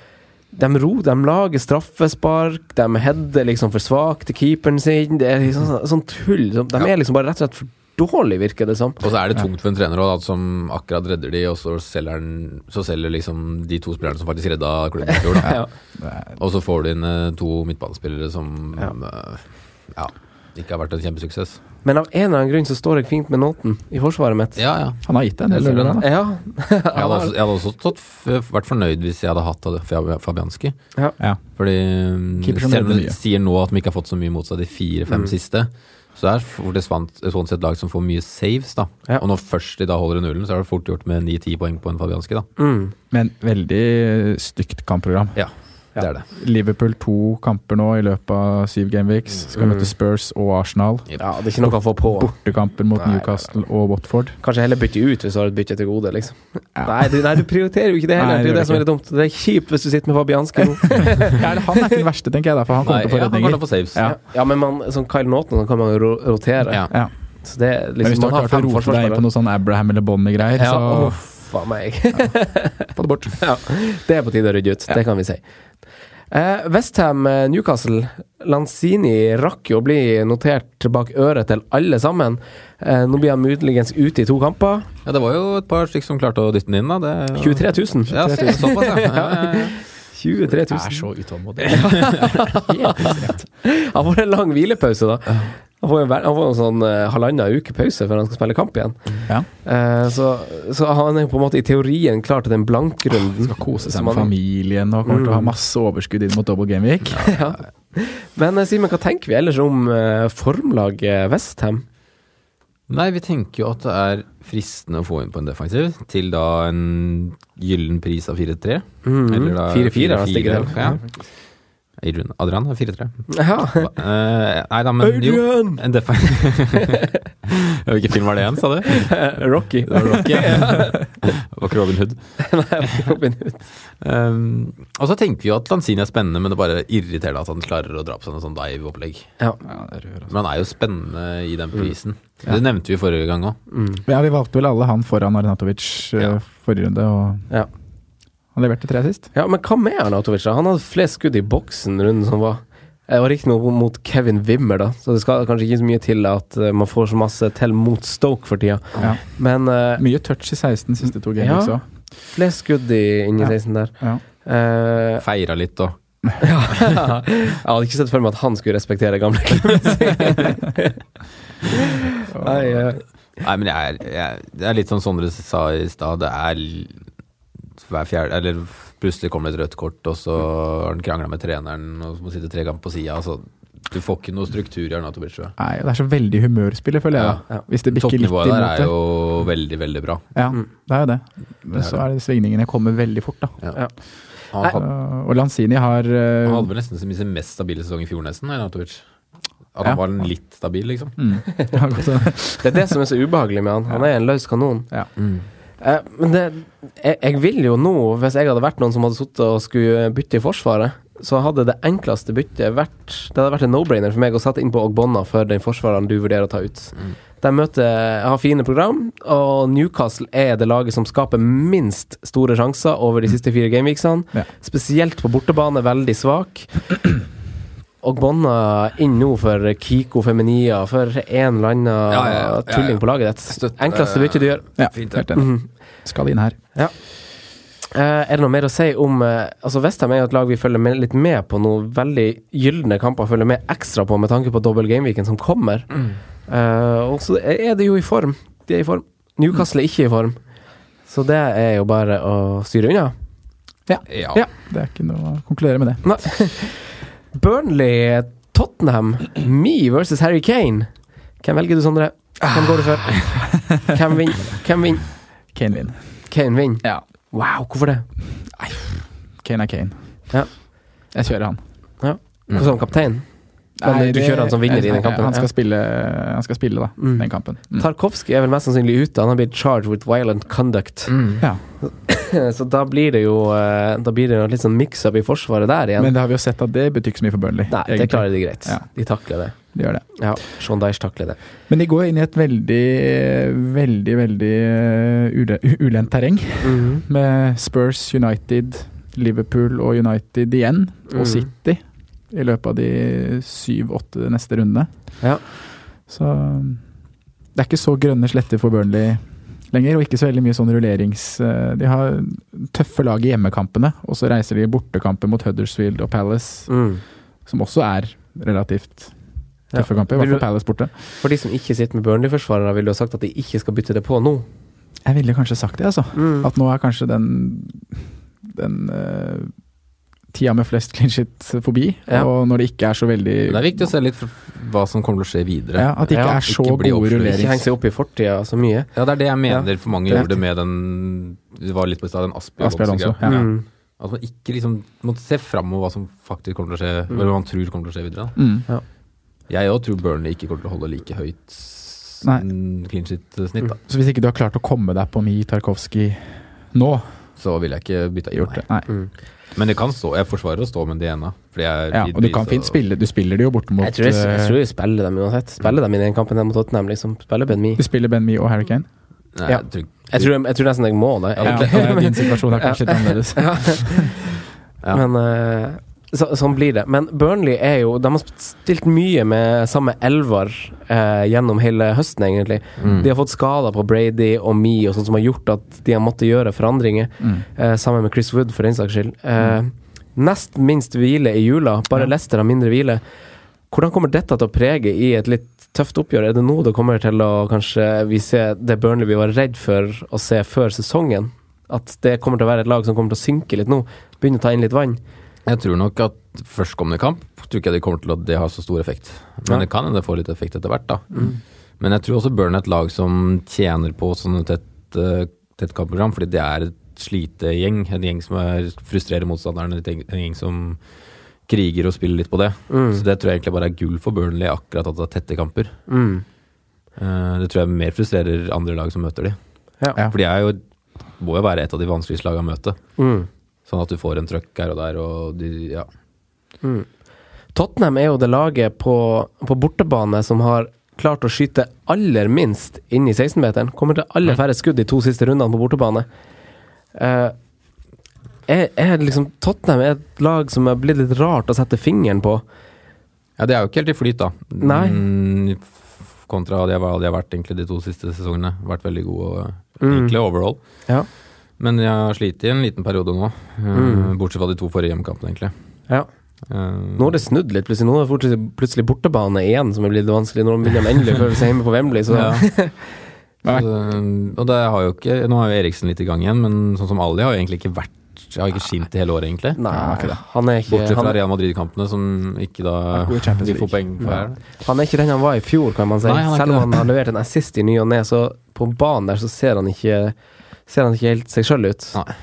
De ro, de lager straffespark, de header liksom for svakt til keeperen sin. Det er liksom sånn, sånn tull. De er liksom bare rett og slett for dårlige, virker det som. Og så er det tungt for en trener også, da, som akkurat redder de, og så selger, den, så selger liksom de to spillerne som faktisk redda klubben i fjor. Ja. Og så får du inn eh, to midtbanespillere som Ja. eh, ja, ikke har vært en kjempesuksess. Men av en eller annen grunn så står jeg fint med Nåten i forsvaret mitt. Ja, ja. Han har gitt deg en del lønn, da. Ja. Jeg hadde også, jeg hadde også stått, vært fornøyd hvis jeg hadde hatt Fabianski. Ja. Fordi selv om de sier nå at de ikke har fått så mye mot seg de fire-fem Mm. siste, så er fort det svant- sånn sett lag som får mye saves, da. Ja. Og når først de da holder nullen, så er det fort gjort med 9-10 poeng på en Fabianski, da. Mm. Men veldig stygt kampprogram. Ja, det er det. Liverpool to kamper nå i løpet av syv gameweeks. Skal Mm. møte Spurs og Arsenal. Ja, det er ikke noe å få på. Bortekamper mot Nei, Newcastle og Watford. Kanskje heller bytte ut hvis du har et bytte til gode, liksom. Ja. Nei, du, nei, du prioriterer jo ikke det heller. Nei, det er det det som er litt dumt. Det er kjipt hvis du sitter med Fabianski nå. Ja, han er ikke den verste, tenker jeg, da, for han kommer Nei, til å få ja, han redninger. til å få saves. Ja. ja, men man, som Kyle Naughton kan man jo ro rotere. Ja. Ja. Så det liksom, Men hvis liksom du har har klart å rote deg inn på noe sånn Abraham eller Bonnie-greier, Ja, så uff a meg. få det bort. ja, det er på tide å rydde ut. Det kan vi si. Eh, Westham eh, Newcastle. Lanzini rakk jo å bli notert bak øret til alle sammen. Eh, nå blir han muligens ute i to kamper. Ja, det var jo et par stykker som klarte å dytte den inn, da. Det, 23 000. Ja, så- såpass, ja. ja. ja, ja. 23 000. så utålmodig. Helt ekstremt. Han får en lang hvilepause, da. Han får jo han får en sånn uh, halvannen uke pause før han skal spille kamp igjen. Ja. Uh, så, så han er på en måte i teorien klar til den blankrunden. Skal kose seg med han- familien og kommer til å ha Mm. masse overskudd inn mot double game week. ja. Men Simon, Simen, hva tenker vi ellers om uh, formlaget Westham? Nei, vi tenker jo at det er fristende å få inn på en defensiv til da en gyllen pris av 4-3. Eller da 4-4 er 4-4, Ja. Adrian, Adrian er 4-3. Ja. Eh, nei da, men jo. Adrian! En defen... Hvilken film var det igjen, sa du? Rocky. Det var Rocky, ja. Var ikke Robin Hood. Nei, Robin Hood. Um, og så tenker vi jo at Lanzini er spennende, men det bare irriterer deg at han klarer å dra på sånn, sånn dive-opplegg. Ja. Ja, altså. Men han er jo spennende i den prisen. Det nevnte vi forrige gang òg. Mm. ja, vi valgte vel alle han foran Arnatovic eh, Ja. forrige runde, og Ja. Han leverte tre sist. ja, men hva med Arnautovic? da? Han hadde flest skudd i boksen runden som var. Det var riktignok mot Kevin Wimmer, da, så det skal kanskje ikke så mye til at eh, man får så masse til mot Stoke for tida. Ja. Men uh, Mye touch i 16 siste to games Ja. også. flest skudd i, inni Ja. 16 der. Ja. Uh, Feira litt da. ja. Jeg hadde ikke sett for meg at han skulle respektere gamle. Nei, eh, Nei, men jeg er, jeg, det er litt som Sondre sa i stad. Det er hver fjerde Eller plutselig kommer det et rødt kort, og så har han krangla med treneren og så må sitte tre ganger på sida. Altså, du får ikke noe struktur i Arnatovic. Nei, det er så veldig humørspillet, føler jeg. Ja, ja. Hvis det bikker litt Toppnivået der er jo veldig, veldig bra. Ja, Mm. det er jo det. Men så er det svingningene kommer veldig fort, da. Ja. ja. Had, og Lanzini har uh, han hadde vel nesten sin mest stabile sesong i fjor, nesten. Arnatovic. At Ja. han var litt stabil, liksom. mm, ja, det er det som er så ubehagelig med han. Han er en løs kanon. ja. Eh, men det, jeg, jeg vil jo nå, hvis jeg hadde vært noen som hadde sittet og skulle bytte i Forsvaret, så hadde det enkleste byttet vært Det hadde vært en no-brainer for meg å sette inn på Ogbonna for den forsvareren du vurderer å ta ut. Mm. De møter har fine program, og Newcastle er det laget som skaper minst store sjanser over de siste fire gameweeksene. Ja. Spesielt på bortebane, veldig svak. Ogbonna inn nå for Kiko Feminia, for en eller annen Ja, ja, ja, ja, tulling ja. på laget ditt. Enkleste byttet du gjør. ja, Fint, helt enig. Mhm. Skal inn her. Eh, er det noe mer å si om uh, Altså Westham er jo et lag vi følger med, litt med på noen Veldig gylne kamper følger med ekstra på med tanke på dobbel gameweeken som kommer. Eh, og så er det jo i form. De er i form. Newcastle er ikke i form. Så det er jo bare å styre unna. Ja. Ja. Det er ikke noe å konkludere med det. Nei. Burnley, Tottenham, Me versus Harry Kane. Hvem velger du, Sondre? Hvem går du for? Hvem vinner? Hvem vinner? Kane vinner. Kane vinner. Ja. Wow, hvorfor det? Kane er Kane. Ja. Jeg kjører han. Mm. Som kaptein? Men du kjører han som vinner i den kampen, Han skal spille, han skal spille da, Mm. den kampen. Mm. Tarkovskij er vel mest sannsynlig ute. Han har blitt charged with violent conduct. Ja. Så da blir det jo eh, Da blir det jo litt sånn mix-up i forsvaret der igjen. Men det har vi jo sett at det betyr ikke så mye for Burnley. Nei, det klarer de greit. Ja. De takler det. De gjør det. Ja, Sean Dyche takler det. Men de går inn i et veldig, veldig, veldig uh, u- ulendt terreng. Med Spurs, United, Liverpool og United igjen. Og Mhm. City i løpet av de syv-åtte neste rundene. Ja. Så det er ikke så grønne sletter for Burnley lenger, og ikke så veldig mye sånn rullerings... eh, De har tøffe lag i hjemmekampene, og så reiser de bortekamper mot Huddersfield og Palace, Mm. som også er relativt Ja. tøffe kamper. I hvert fall Palace borte. For de som ikke sitter med Burnley-forsvarere, vil du ha sagt at de ikke skal bytte det på nå? Jeg ville kanskje sagt det, altså. Mm. At nå er kanskje den den eh, tida med flest clean shit forbi, Ja. og når det ikke er så veldig Men det er viktig å se litt for hva som kommer til å skje videre. ja, At det ikke Ja, er så ikke gode rulleringer. Ikke henge seg opp i fortida så mye. Ja, det er det jeg mener for mange gjorde med den Vi var litt på stedet, den Asbjørn også. Alonso, Mm. At man ikke liksom må se framover hva som faktisk kommer til å skje, Mm. eller hva man tror kommer til å skje videre. Da. Mm. Jeg òg tror Burnley ikke kommer til å holde like høyt mm, clean shit-snitt. Så hvis ikke du har klart å komme deg på Mi Tarkovskij nå, Så vil jeg ikke bytte inn. gjort det. Nei. Men det kan stå, jeg forsvarer å stå med Diena. Fordi jeg Ja, og du kan fint og- spille Du spiller det jo bortimot Jeg tror jeg, jeg eh, tror jeg spiller dem uansett. Spiller dem i den kampen der mot Tottenham, liksom. Spiller Ben Mi. Du spiller Ben Mi og Harry Kane? Nei, Ja. jeg tror, Jeg tror, jeg tror nesten jeg må det. Ja, din situasjon er kanskje litt annerledes. Ja. Men eh, så, sånn blir det. Men Burnley er jo De har stilt mye med samme elver eh, gjennom hele høsten, egentlig. Mm. De har fått skader på Brady og Me og sånt som har gjort at de har måttet gjøre forandringer. Mm. Eh, sammen med Chris Wood, for den saks skyld. Eh, nest minst hvile i jula. Bare Ja. Leicester har mindre hvile. Hvordan kommer dette til å prege i et litt tøft oppgjør? Er det nå det kommer til å kanskje vi ser det Burnley vi var redd for å se før sesongen? At det kommer til å være et lag som kommer til å synke litt nå? Begynne å ta inn litt vann? Jeg tror nok at førstkommende kamp tror ikke jeg det kommer til at det har så stor effekt. Men Ja. det kan hende det får litt effekt etter hvert, da. Men jeg tror også Burn er et lag som tjener på sånne tett, eh, tett kampprogram, fordi det er et slitegjeng. En gjeng som er, frustrerer motstanderen, en gjeng- som kriger og spiller litt på det. Mm. Så det tror jeg egentlig bare er gull for Burnley, akkurat at det er tette kamper. Mm. Eh, Det tror jeg mer frustrerer andre lag som møter de. Ja. Ja. For de er jo, må jo være et av de vanskeligste lagene å møte. Mm. Sånn at du får en trøkk her og der, og de, ja. Mm. Tottenham er jo det laget på, på bortebane som har klart å skyte aller minst inn i 16-meteren. Kommer til aller færre skudd de to siste rundene på bortebane. Uh, er, er liksom Tottenham er et lag som er blitt litt rart å sette fingeren på. Ja, det er jo ikke helt i flyt, da. Nei. Mm, kontra det de har vært egentlig de to siste sesongene. Vært veldig gode, og, Mm. overall. Ja. Men jeg har slitt i en liten periode nå. eh, Mm. Bortsett fra de to forrige hjemmekampene, egentlig. ja. Uh, Nå har det snudd litt. Plutselig Nå er det plutselig, bortebane igjen som er blitt vanskelig. Når de begynner de endelig å føle seg hjemme på Wembley. Så Ja. Så, og det har jo ikke Nå er jo Eriksen litt i gang igjen, men sånn som Ali har jo egentlig ikke vært Har ikke skint i hele året, egentlig. Nei, han er ikke det. han er ikke Bortsett fra Real Madrid-kampene, som ikke da de får poeng for Ja. han er ikke den han var i fjor, kan man si. Nei, Selv om han har levert en assist i ny og ne, så på banen der så ser han ikke Ser han ikke helt seg sjøl ut. Nei.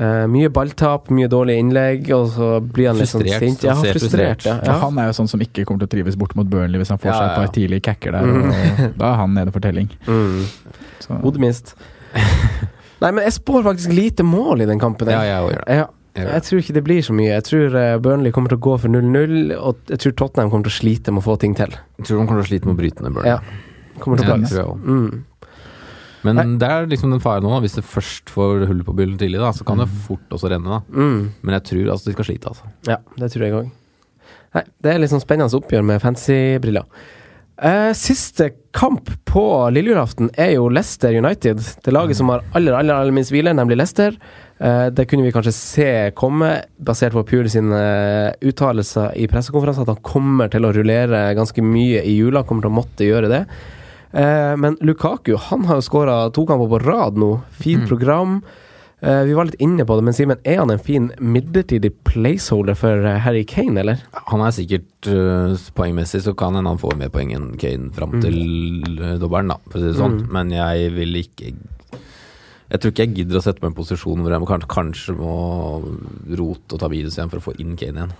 Eh, mye balltap, mye dårlige innlegg, og så blir han litt sånn sint. Ja, frustrert. frustrert. Ja. Ja. han er jo sånn som ikke kommer til å trives bort mot Burnley hvis han får Ja, seg et par ja. tidlige cacker der. Mm. Og da er han nede for telling. Mm. Så. Hodemist. Nei, men jeg spår faktisk lite mål i den kampen. Jeg. Ja. Jeg gjør Jeg tror ikke det blir så mye. Jeg tror eh, Burnley kommer til å gå for 0-0, og jeg tror Tottenham kommer til å slite med å få ting til. Jeg tror de kommer til å slite med å bryte ned Burnley. Ja. Kommer til å Ja, det. tror jeg også. Mm. Men Nei. det er liksom den faren nå, da. Hvis det først får hull på byllen tidlig, da, så kan det fort også renne. da. Mm. Men jeg tror altså de skal slite, altså. Ja, det tror jeg òg. Det er litt sånn spennende oppgjør med fancy briller. Eh, siste kamp på lille julaften er jo Leicester United. Det laget som har aller, aller, aller minst hvile, nemlig Leicester. Eh, det kunne vi kanskje se komme, basert på Pure sine uttalelser i pressekonferanser, at han kommer til å rullere ganske mye i jula, kommer til å måtte gjøre det. Eh, men Lukaku han har jo skåra to kamper på rad nå. Fint Mm. program. Eh, vi var litt inne på det, men Simen, er han en fin midlertidig placeholder for eh, Harry Kane, eller? Han er sikkert uh, poengmessig, så kan hende han får mer poeng enn Kane fram Mm. til øh, dobbelen, da, for å si det sånn. Mm. Men jeg vil ikke Jeg tror ikke jeg gidder å sette meg i en posisjon hvor jeg må, kanskje, kanskje må rote og ta minus igjen for å få inn Kane igjen.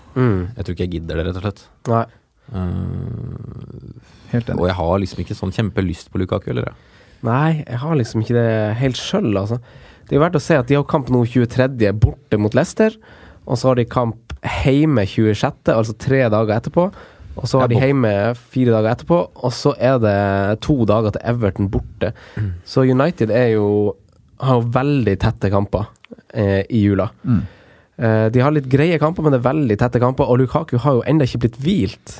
Jeg tror ikke jeg gidder det, rett og slett. Nei. Uh, Helt enig. og jeg har liksom ikke sånn kjempelyst på Lukaku eller? Nei, jeg har liksom ikke det helt sjøl, altså. Det er jo verdt å se at de har kamp nå 23. borte mot Leicester, og så har de kamp hjemme 26., altså tre dager etterpå. Og så har de hjemme fire dager etterpå, og så er det to dager til Everton borte. Mm. Så United er jo har jo veldig tette kamper eh, i jula. Mm. Eh, de har litt greie kamper, men det er veldig tette kamper, og Lukaku har jo ennå ikke blitt hvilt.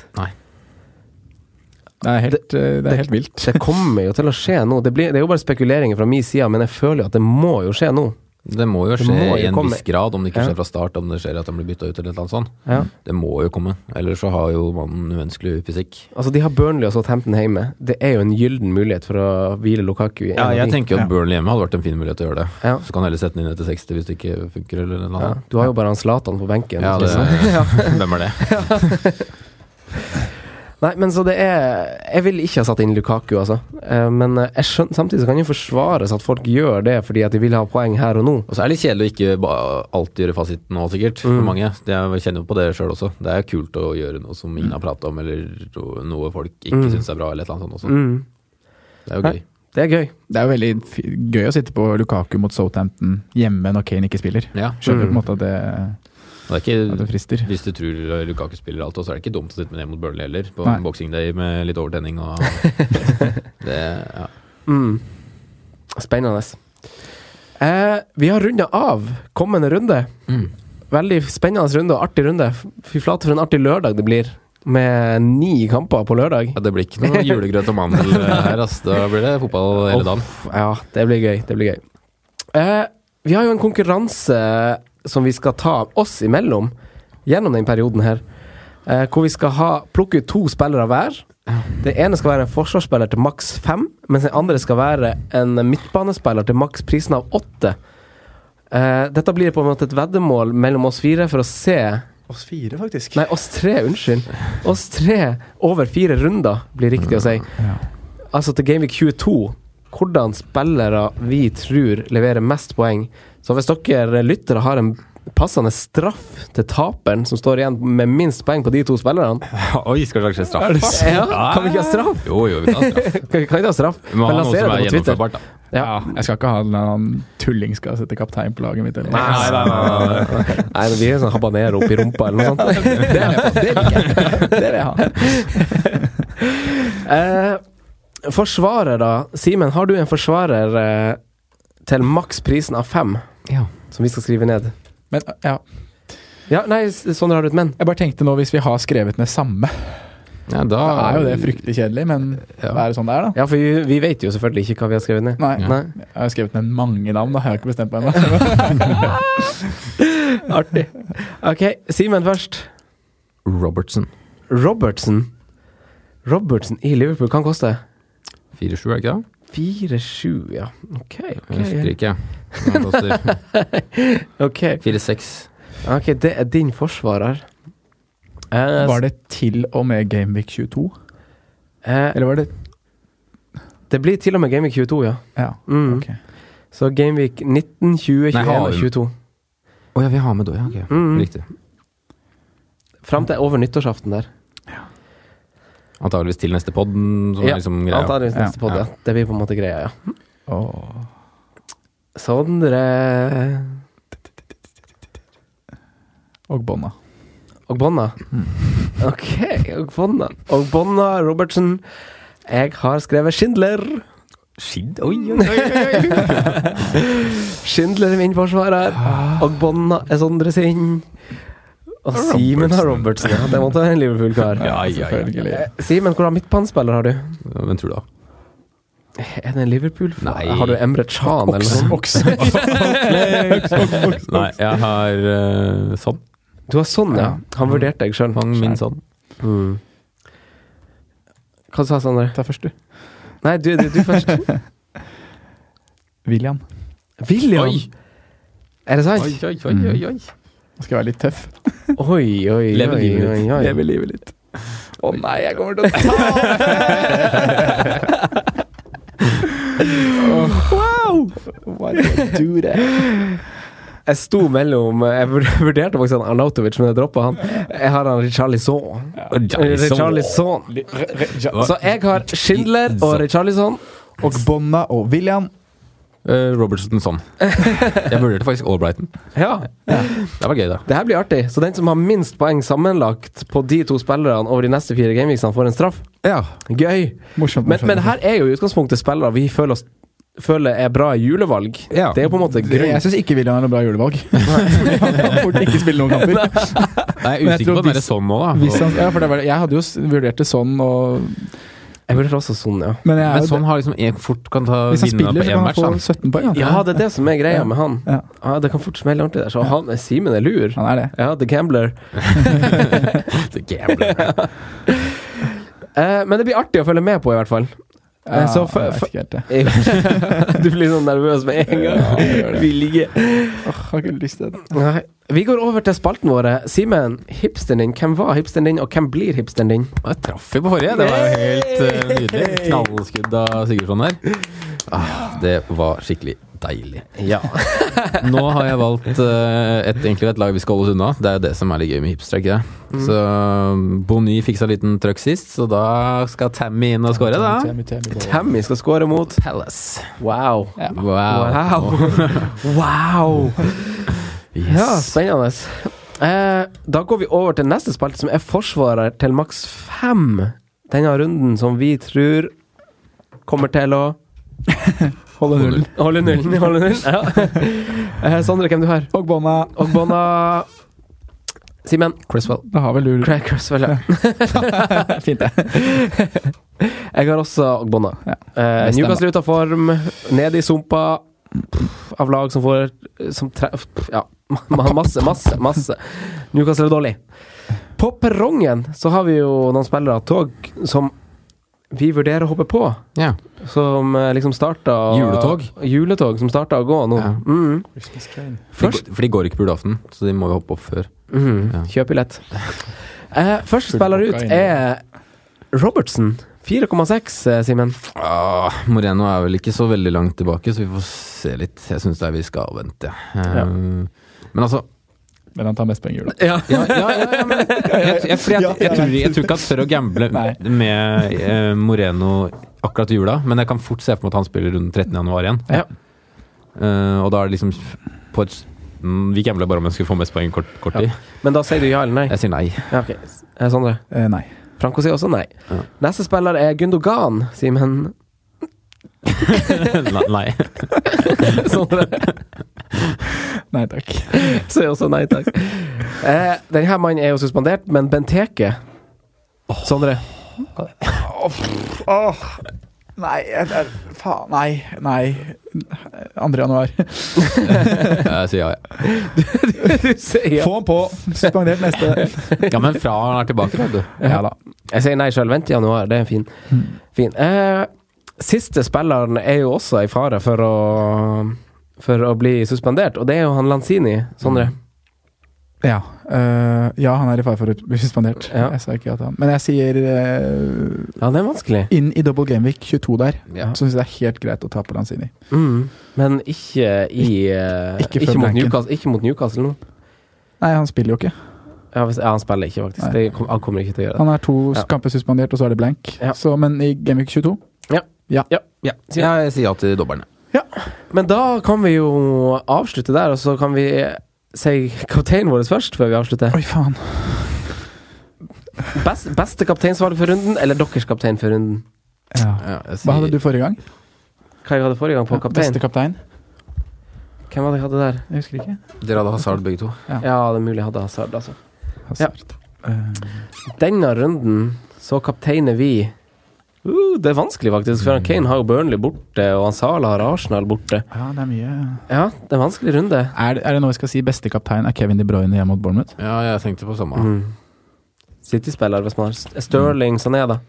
Det er helt, det, det er helt vilt. Det kommer jo til å skje nå. Det, blir, det er jo bare spekuleringer fra min side, men jeg føler jo at det må jo skje nå. Det må jo skje må jo i en komme. viss grad, om det ikke Ja. skjer fra start, om det skjer at de blir bytta ut eller et eller annet sånt. Ja. Det må jo komme, ellers så har jo mannen umenneskelig fysikk. Altså, de har Burnley og Southampton hjemme. Det er jo en gyllen mulighet for å hvile Lukaku. i Ja, jeg tenker jo at Burnley hjemme hadde vært en fin mulighet til å gjøre det. Ja. Så kan heller sette den inn etter 60 hvis det ikke funker, eller noe Ja. Du har jo bare han Zlatan på benken. Ja, det, liksom. hvem er det? Nei, men så det er Jeg vil ikke ha satt inn Lukaku, altså. Eh, Men eh, jeg skjønner, samtidig så kan det forsvares at folk gjør det fordi at de vil ha poeng her og nå. Og så er det litt kjedelig å ikke alltid gjøre fasiten nå, sikkert, for Mm. mange. Jeg kjenner jo på det sjøl også. Det er kult å gjøre noe som ingen har prata om, eller noe folk ikke Mm. syns er bra, eller et eller annet sånt også. Mm. Det er jo gøy. Det er gøy. Det er jo veldig f- gøy å sitte på Lukaku mot Southampton hjemme når Kane ikke spiller. Ja. Skjønner Mm. på en måte at det, det er at det frister. hvis du tror Lukaku spiller alt, så er det ikke dumt å sitte med det mot Burnley heller, på Nei. en boxing day med litt overtenning og det, ja. Mm. Spennende. Eh, vi har runda av kommende runde. Mm. Veldig spennende runde og artig runde. Fy flate for en artig lørdag det blir. Med ni kamper på lørdag. Ja, Det blir ikke noe julegrøt og mandel her, ass. Da blir det fotball hele dagen. Ja, det blir gøy. Det blir gøy. Eh, vi har jo en konkurranse som vi skal ta oss imellom gjennom den perioden her. eh, hvor vi skal ha, plukke ut to spillere hver. Det ene skal være en forsvarsspiller til maks fem, mens den andre skal være en midtbanespiller til maks prisen av åtte. Eh, dette blir på en måte et veddemål mellom oss fire for å se Oss fire, faktisk. Nei, oss tre, unnskyld. Oss tre over fire runder, blir riktig å si. Altså til Gameweek 22, hvordan spillere vi tror leverer mest poeng. Så hvis dere lyttere har en passende straff til taperen, som står igjen med minst poeng på de to spillerne Oi, skal vi lage straff? ja, Kan vi ikke ha straff? Jo, jo, vi kan ha straff. Kan vi ikke ha straff? Vi må Men ha noe som er det på Twitter. gjennomførbart, da. Ja. Jeg skal ikke ha en tulling skal sette kaptein på laget mitt. Eller. Nei, nei, nei, nei. nei vi er sånn habanero oppi rumpa eller noe sånt. Det. Det liker jeg. Det vil jeg ha. Eh, forsvarer, da. Simen, har du en forsvarer eh, til maksprisen av fem, Ja. som vi skal skrive ned? Men ja, Ja, nei, sånn har du et men? jeg bare tenkte nå, hvis vi har skrevet ned samme, Ja, da da er jo det fryktelig kjedelig, men Ja. det er sånn det er, da. Ja, for vi, vi vet jo selvfølgelig ikke hva vi har skrevet ned. Nei, Nei. jeg har skrevet ned mange navn, da. Jeg har ikke bestemt meg ennå. Artig. Ok, Simen først. Robertson. Robertson. Robertson i Liverpool kan koste 4-7, er det ikke det? 4-7, ja. Ok, Jeg husker ok. ikke. Han koster Ok, 4-6. Ok, det er din forsvarer. Uh, Var det til og med Gameweek 22? Uh, Eller var det det blir til og med Gameweek 22, ja. Ja, Mm. ok. Så Gameweek 19, 20, 21 Nei, og vi- 22. Å ja, vi har med da, ja. ok. Mm. Riktig. Fram til over nyttårsaften der. Antakeligvis til neste pod, Ja, liksom. Antakeligvis neste pod. podd, ja. Ja. Det blir på en måte greia, ja. Oh. Sondre Og Bonna. Og Bonna. Ok, og Bonna. Og Bonna Robertsen. Jeg har skrevet Schindler. Skidd? Oi, oi, oi! Schindler er min forsvarer. Og Bonna er Sondre sin. Og Simen har Robertson. Ja, det måtte være en Liverpool-kar. Ja, ja, ja. Eh, Simen, hvordan midtbanespiller har du? Hvem tror du da? Er det en Liverpool? Nei. Har du Emre Chan eller noe sånt? Nei, jeg har uh, sånn. Du har sånn, ja. Han vurderte deg sjøl. Han min sånn. Mm. Hva sa Sondre? Ta først, du. Nei, du, du, du først. William. William! Oi. Er det sant? Oi, oi, oi, oi, oi. Skal jeg være litt tøff. Oi, oi, Leve oi, livet oi. Leve livet litt. Å nei, jeg kommer til å ta Wow! Why did I do that? Jeg sto mellom Jeg vur- vurderte faktisk han Arnautovic, men jeg droppa han. Jeg har han Richarlison. Richarlison. Så jeg har Schindler og Richarlison. Og Bonna og William. Eh, Robertson sånn. Jeg vurderte faktisk Albrighton. Ja, Det var gøy, da. det her blir artig. Så den som har minst poeng sammenlagt på de to spillerne over de neste fire gameweeksene, får en straff. Ja. Gøy. Morsomt. Men, men her er jo i utgangspunktet spillere vi føler, oss, føler er bra i julevalg. Ja. Det er jo på en måte grunn. Jeg syns ikke William er noe bra julevalg. Han kan fort ikke spille noen kamper. Jeg er usikker på den det er sånn nå, da. Hvis han, ja, for det var, jeg hadde jo vurdert det sånn, og, Jeg vurderer også sånn, ja. men jeg Men sånn har liksom en fort kan ta Hvis han spiller, på så kan han match. få 17 poeng. Ja, det er det som er greia Ja. med han. Ja. Ah, Det kan fort smelle ordentlig der. Så han, Simen er lur. Han er det. Ja, The Gambler. The gambler. uh, men det blir artig å følge med på, i hvert fall. Eh, Ja, så for, jeg vet ikke helt det. du blir sånn nervøs med en gang. Ja, jeg gjør det. Vi ligger jeg har ikke lyst til det. Nei. Vi går over til spalten vår. Simen, hipsteren din. Hvem var hipsteren din, og hvem blir hipsteren din? Jeg traff jo på forrige. Det var jo helt uh, nydelig. Knallskudd av Sigurdsson her. Ah, det var skikkelig deilig. Ja. Nå har jeg valgt eh, et, egentlig et lag vi skal holde oss unna. Det er jo det som er litt gøy med hipster, ikke det? Mm. Så Bony fiksa en liten trøkk sist, så da skal Tammy inn og score, da. Tammy, Tammy, Tammy. Tammy skal score mot Palace. Wow. Ja. Wow. Wow. wow. Yes. Ja, spennende. Eh, da går vi over til neste spalte, som er forsvarer til maks fem. Denne runden som vi tror kommer til å Holde nullen. holde nullen. Holde nullen. Ja. Eh, Sondre, hvem du har? Og Bonna. Og Bonna Simen. Criswell. Da har vel du Craig Cresswell, ja. Fint, det. Jeg har også Ogbonna. Ja, Eh. Newcastle ut av form, ned i sumpa pff, av lag som får Som treff Ja, masse, masse, masse. Newcastle er dårlig. På perrongen så har vi jo noen spillere av tog som vi vurderer å hoppe på. Ja. Som eh, liksom starta Juletog? Juletog som starta å gå nå. Ja. Mm. Først de, går- for de går ikke på julaften, så de må jo hoppe opp før. Mm. Ja. Kjøp billett. Eh, første spiller ut er Robertsen. 4,6, eh, Simen. Ah, Moreno er vel ikke så veldig langt tilbake, så vi får se litt. Jeg syns vi skal vente. Um, Ja. Men altså Men han tar mest penger, da. Ja. ja, ja, ja, ja, men, jeg, jeg, fordi jeg, jeg, tror, jeg tror ikke han tør å gamble med eh, Moreno akkurat i jula, men jeg kan fort se for meg at han spiller rundt 13. januar igjen. Ja. Eh, og da er det liksom på et mm, Vi gambler bare om jeg skulle få mest poeng kort, kort tid. Men da sier du ja eller nei? Jeg sier nei. Ja, ok. Eh, Sondre? Eh, nei. Franco sier også nei. Ja. Neste spiller er Gundogan, Simen. nei. nei. Sondre Nei takk. sier også nei takk. Eh, denne mannen er jo suspendert, men Benteke Sondre? Nei, jeg, jeg, faen. Nei. Nei. 2. januar. Jeg sier ja. jeg. du sier ja. Få han på! Suspendert neste. Ja, men fra han er tilbake, vet du. Ja da. Jeg sier nei sjøl. Vent i januar. Det er fin. fin. Eh, siste spilleren er jo også i fare for å For å bli suspendert, og det er jo han Lanzini, Sondre. Ja. eh, ja, han er i fare for å bli suspendert. Ja. Jeg sa ikke at han. Men jeg sier eh, Ja, det er vanskelig. inn i double gameweek 22 der, Ja. så syns jeg det er helt greit å ta på Lanzini. Mm. Men ikke i eh, Ikke ikke, mot. Newcastle, ikke mot Newcastle nå. Nei, han spiller jo ikke. Ja, han spiller ikke, faktisk. Det, han kommer ikke til å gjøre det. Han er to Ja. kamper suspendert, og så er det blank. Ja. Så, men i gameweek 22 Ja. Ja. ja. Ja, jeg sier ja til dobberne. Men da kan vi jo avslutte der, og så kan vi si kapteinen vår først, før vi avslutter. Oi, faen. Best, beste kapteinsvalg for runden, eller deres kaptein for runden? Ja. Ja, Hva hadde du forrige gang? Hva jeg hadde forrige gang på kaptein? Beste kaptein? Hvem var det jeg hadde der? Jeg husker ikke. Dere hadde Hazard begge to. Ja, det er mulig jeg hadde Hazard, altså. Hazard. Eh, Denne runden så kapteiner vi uh, Det er vanskelig, faktisk, for Kane har jo Burnley borte, og han Sala har Arsenal borte. ja, det er mye Ja, det er en vanskelig runde. Er det, er det nå jeg skal si beste kaptein er Kevin De Bruyne hjemme mot Bournemouth? Ja, jeg tenkte på samme. Mm. City-spiller, hvis man har S- sånn er det.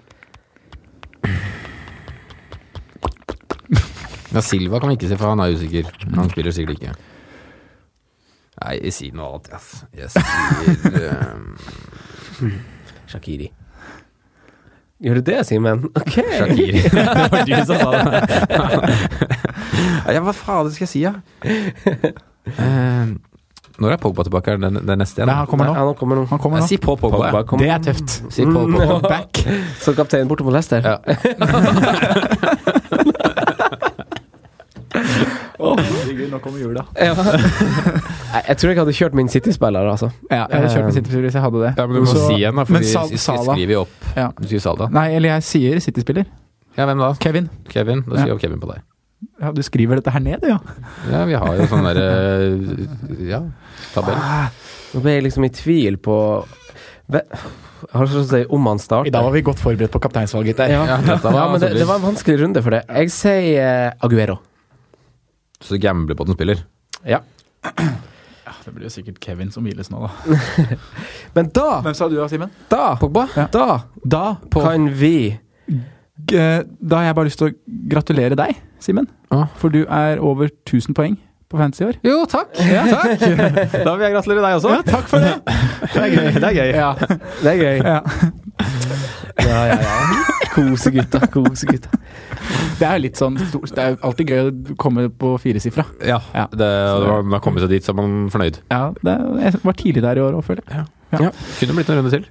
Ja, Silva kan vi ikke si, for han er usikker. Han spiller sikkert ikke. Nei, jeg sier noe annet, ass. Jeg sier um... Shakiri. Gjør du det, Simen? Ok. Shakiri. det var du som sa det. ja, hva faen skal jeg si, da? Ehm, når er Pogba tilbake? Er det, det er neste igjen? Nei, han kommer Ja, nå. han kommer nå. Han kommer Jeg nå. sier Paul Pogba. Pogba. Det er tøft. Sier Paul Pogba. Mm. Back. Så kaptein borte mot Leicester. Ja. Nå kommer jula. Ja. Jeg tror jeg hadde kjørt min City-spiller, altså. Ja, jeg hadde kjørt min City-spiller hvis jeg hadde det. Ja, men du må Så- si en, da, for vi skriver jo opp. Ja. Du sier Salda. Nei, eller jeg sier City-spiller. Ja, hvem da? Kevin. Kevin? Da sier jo Kevin på deg. Ja, du skriver dette her ned, ja. Ja, vi har jo sånn derre Ja, tabell. Nå ble jeg liksom i tvil på Jeg har du lyst til å si om han starter. I dag var vi godt forberedt på kapteinsvalget. Ja, Ja, var ja men det, det var en vanskelig runde for det. Jeg sier eh, Aguero. Så du gambler på at den spiller? Ja. Ja, det blir jo sikkert Kevin som hviles nå, da. Men da, Hvem sa du da, Simen? da, Ja. da Da, kan vi g- da har jeg bare lyst til å gratulere deg, Simen. Ah. For du er over 1000 poeng på Fantasy år. Jo, takk. takk. Da vil jeg gratulere deg også. Ja, takk for det! Det er gøy. Det er gøy. Ja, det er gøy. Ja. Ja, ja, ja. Kosegutta, kosegutta. Det er jo litt sånn stort Det er jo alltid gøy å komme på firesifra. Ja, Ja. det, og var, man har kommet seg dit, så er man fornøyd. Ja, det, jeg var tidlig der i år òg, føler jeg. Kunne blitt en runde til.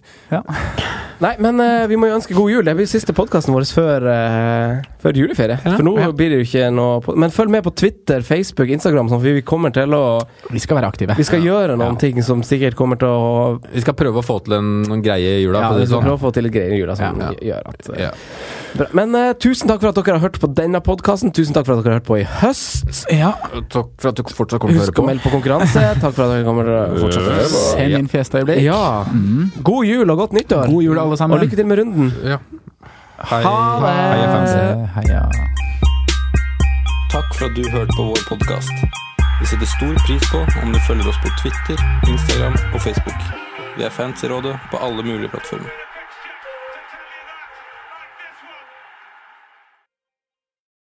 Nei, men uh, vi må jo ønske god jul. Det blir siste podkasten vår før, uh, før juleferie. Ja, For nå ja. blir det jo ikke noe på Men følg med på Twitter, Facebook, Instagram, sånn, for vi kommer til å Vi skal være aktive. Vi skal gjøre noen ting som sikkert kommer til å Vi skal prøve å få til en, noen greie i jula. Ja, vi skal sånn. prøve å få til litt greier i jula som Ja. gjør at uh, Ja. bra. Men tusen takk for at dere har hørt på denne podkasten. Tusen takk for at dere har hørt på i høst. Ja. Takk for at du fortsatt kommer til å høre på. Husk å melde på konkurranse. Takk for at dere kommer til å fortsette. Send inn fjesøyeblikk. Ja. Mm. God jul og godt nyttår. God jul, alle sammen. Og lykke til med runden. Ja. Hei. Ha det. Heia. Takk for at du hørte på vår podkast. Vi setter stor pris på om du følger oss på Twitter, Instagram og Facebook. Vi er fans i rådet på alle mulige plattformer.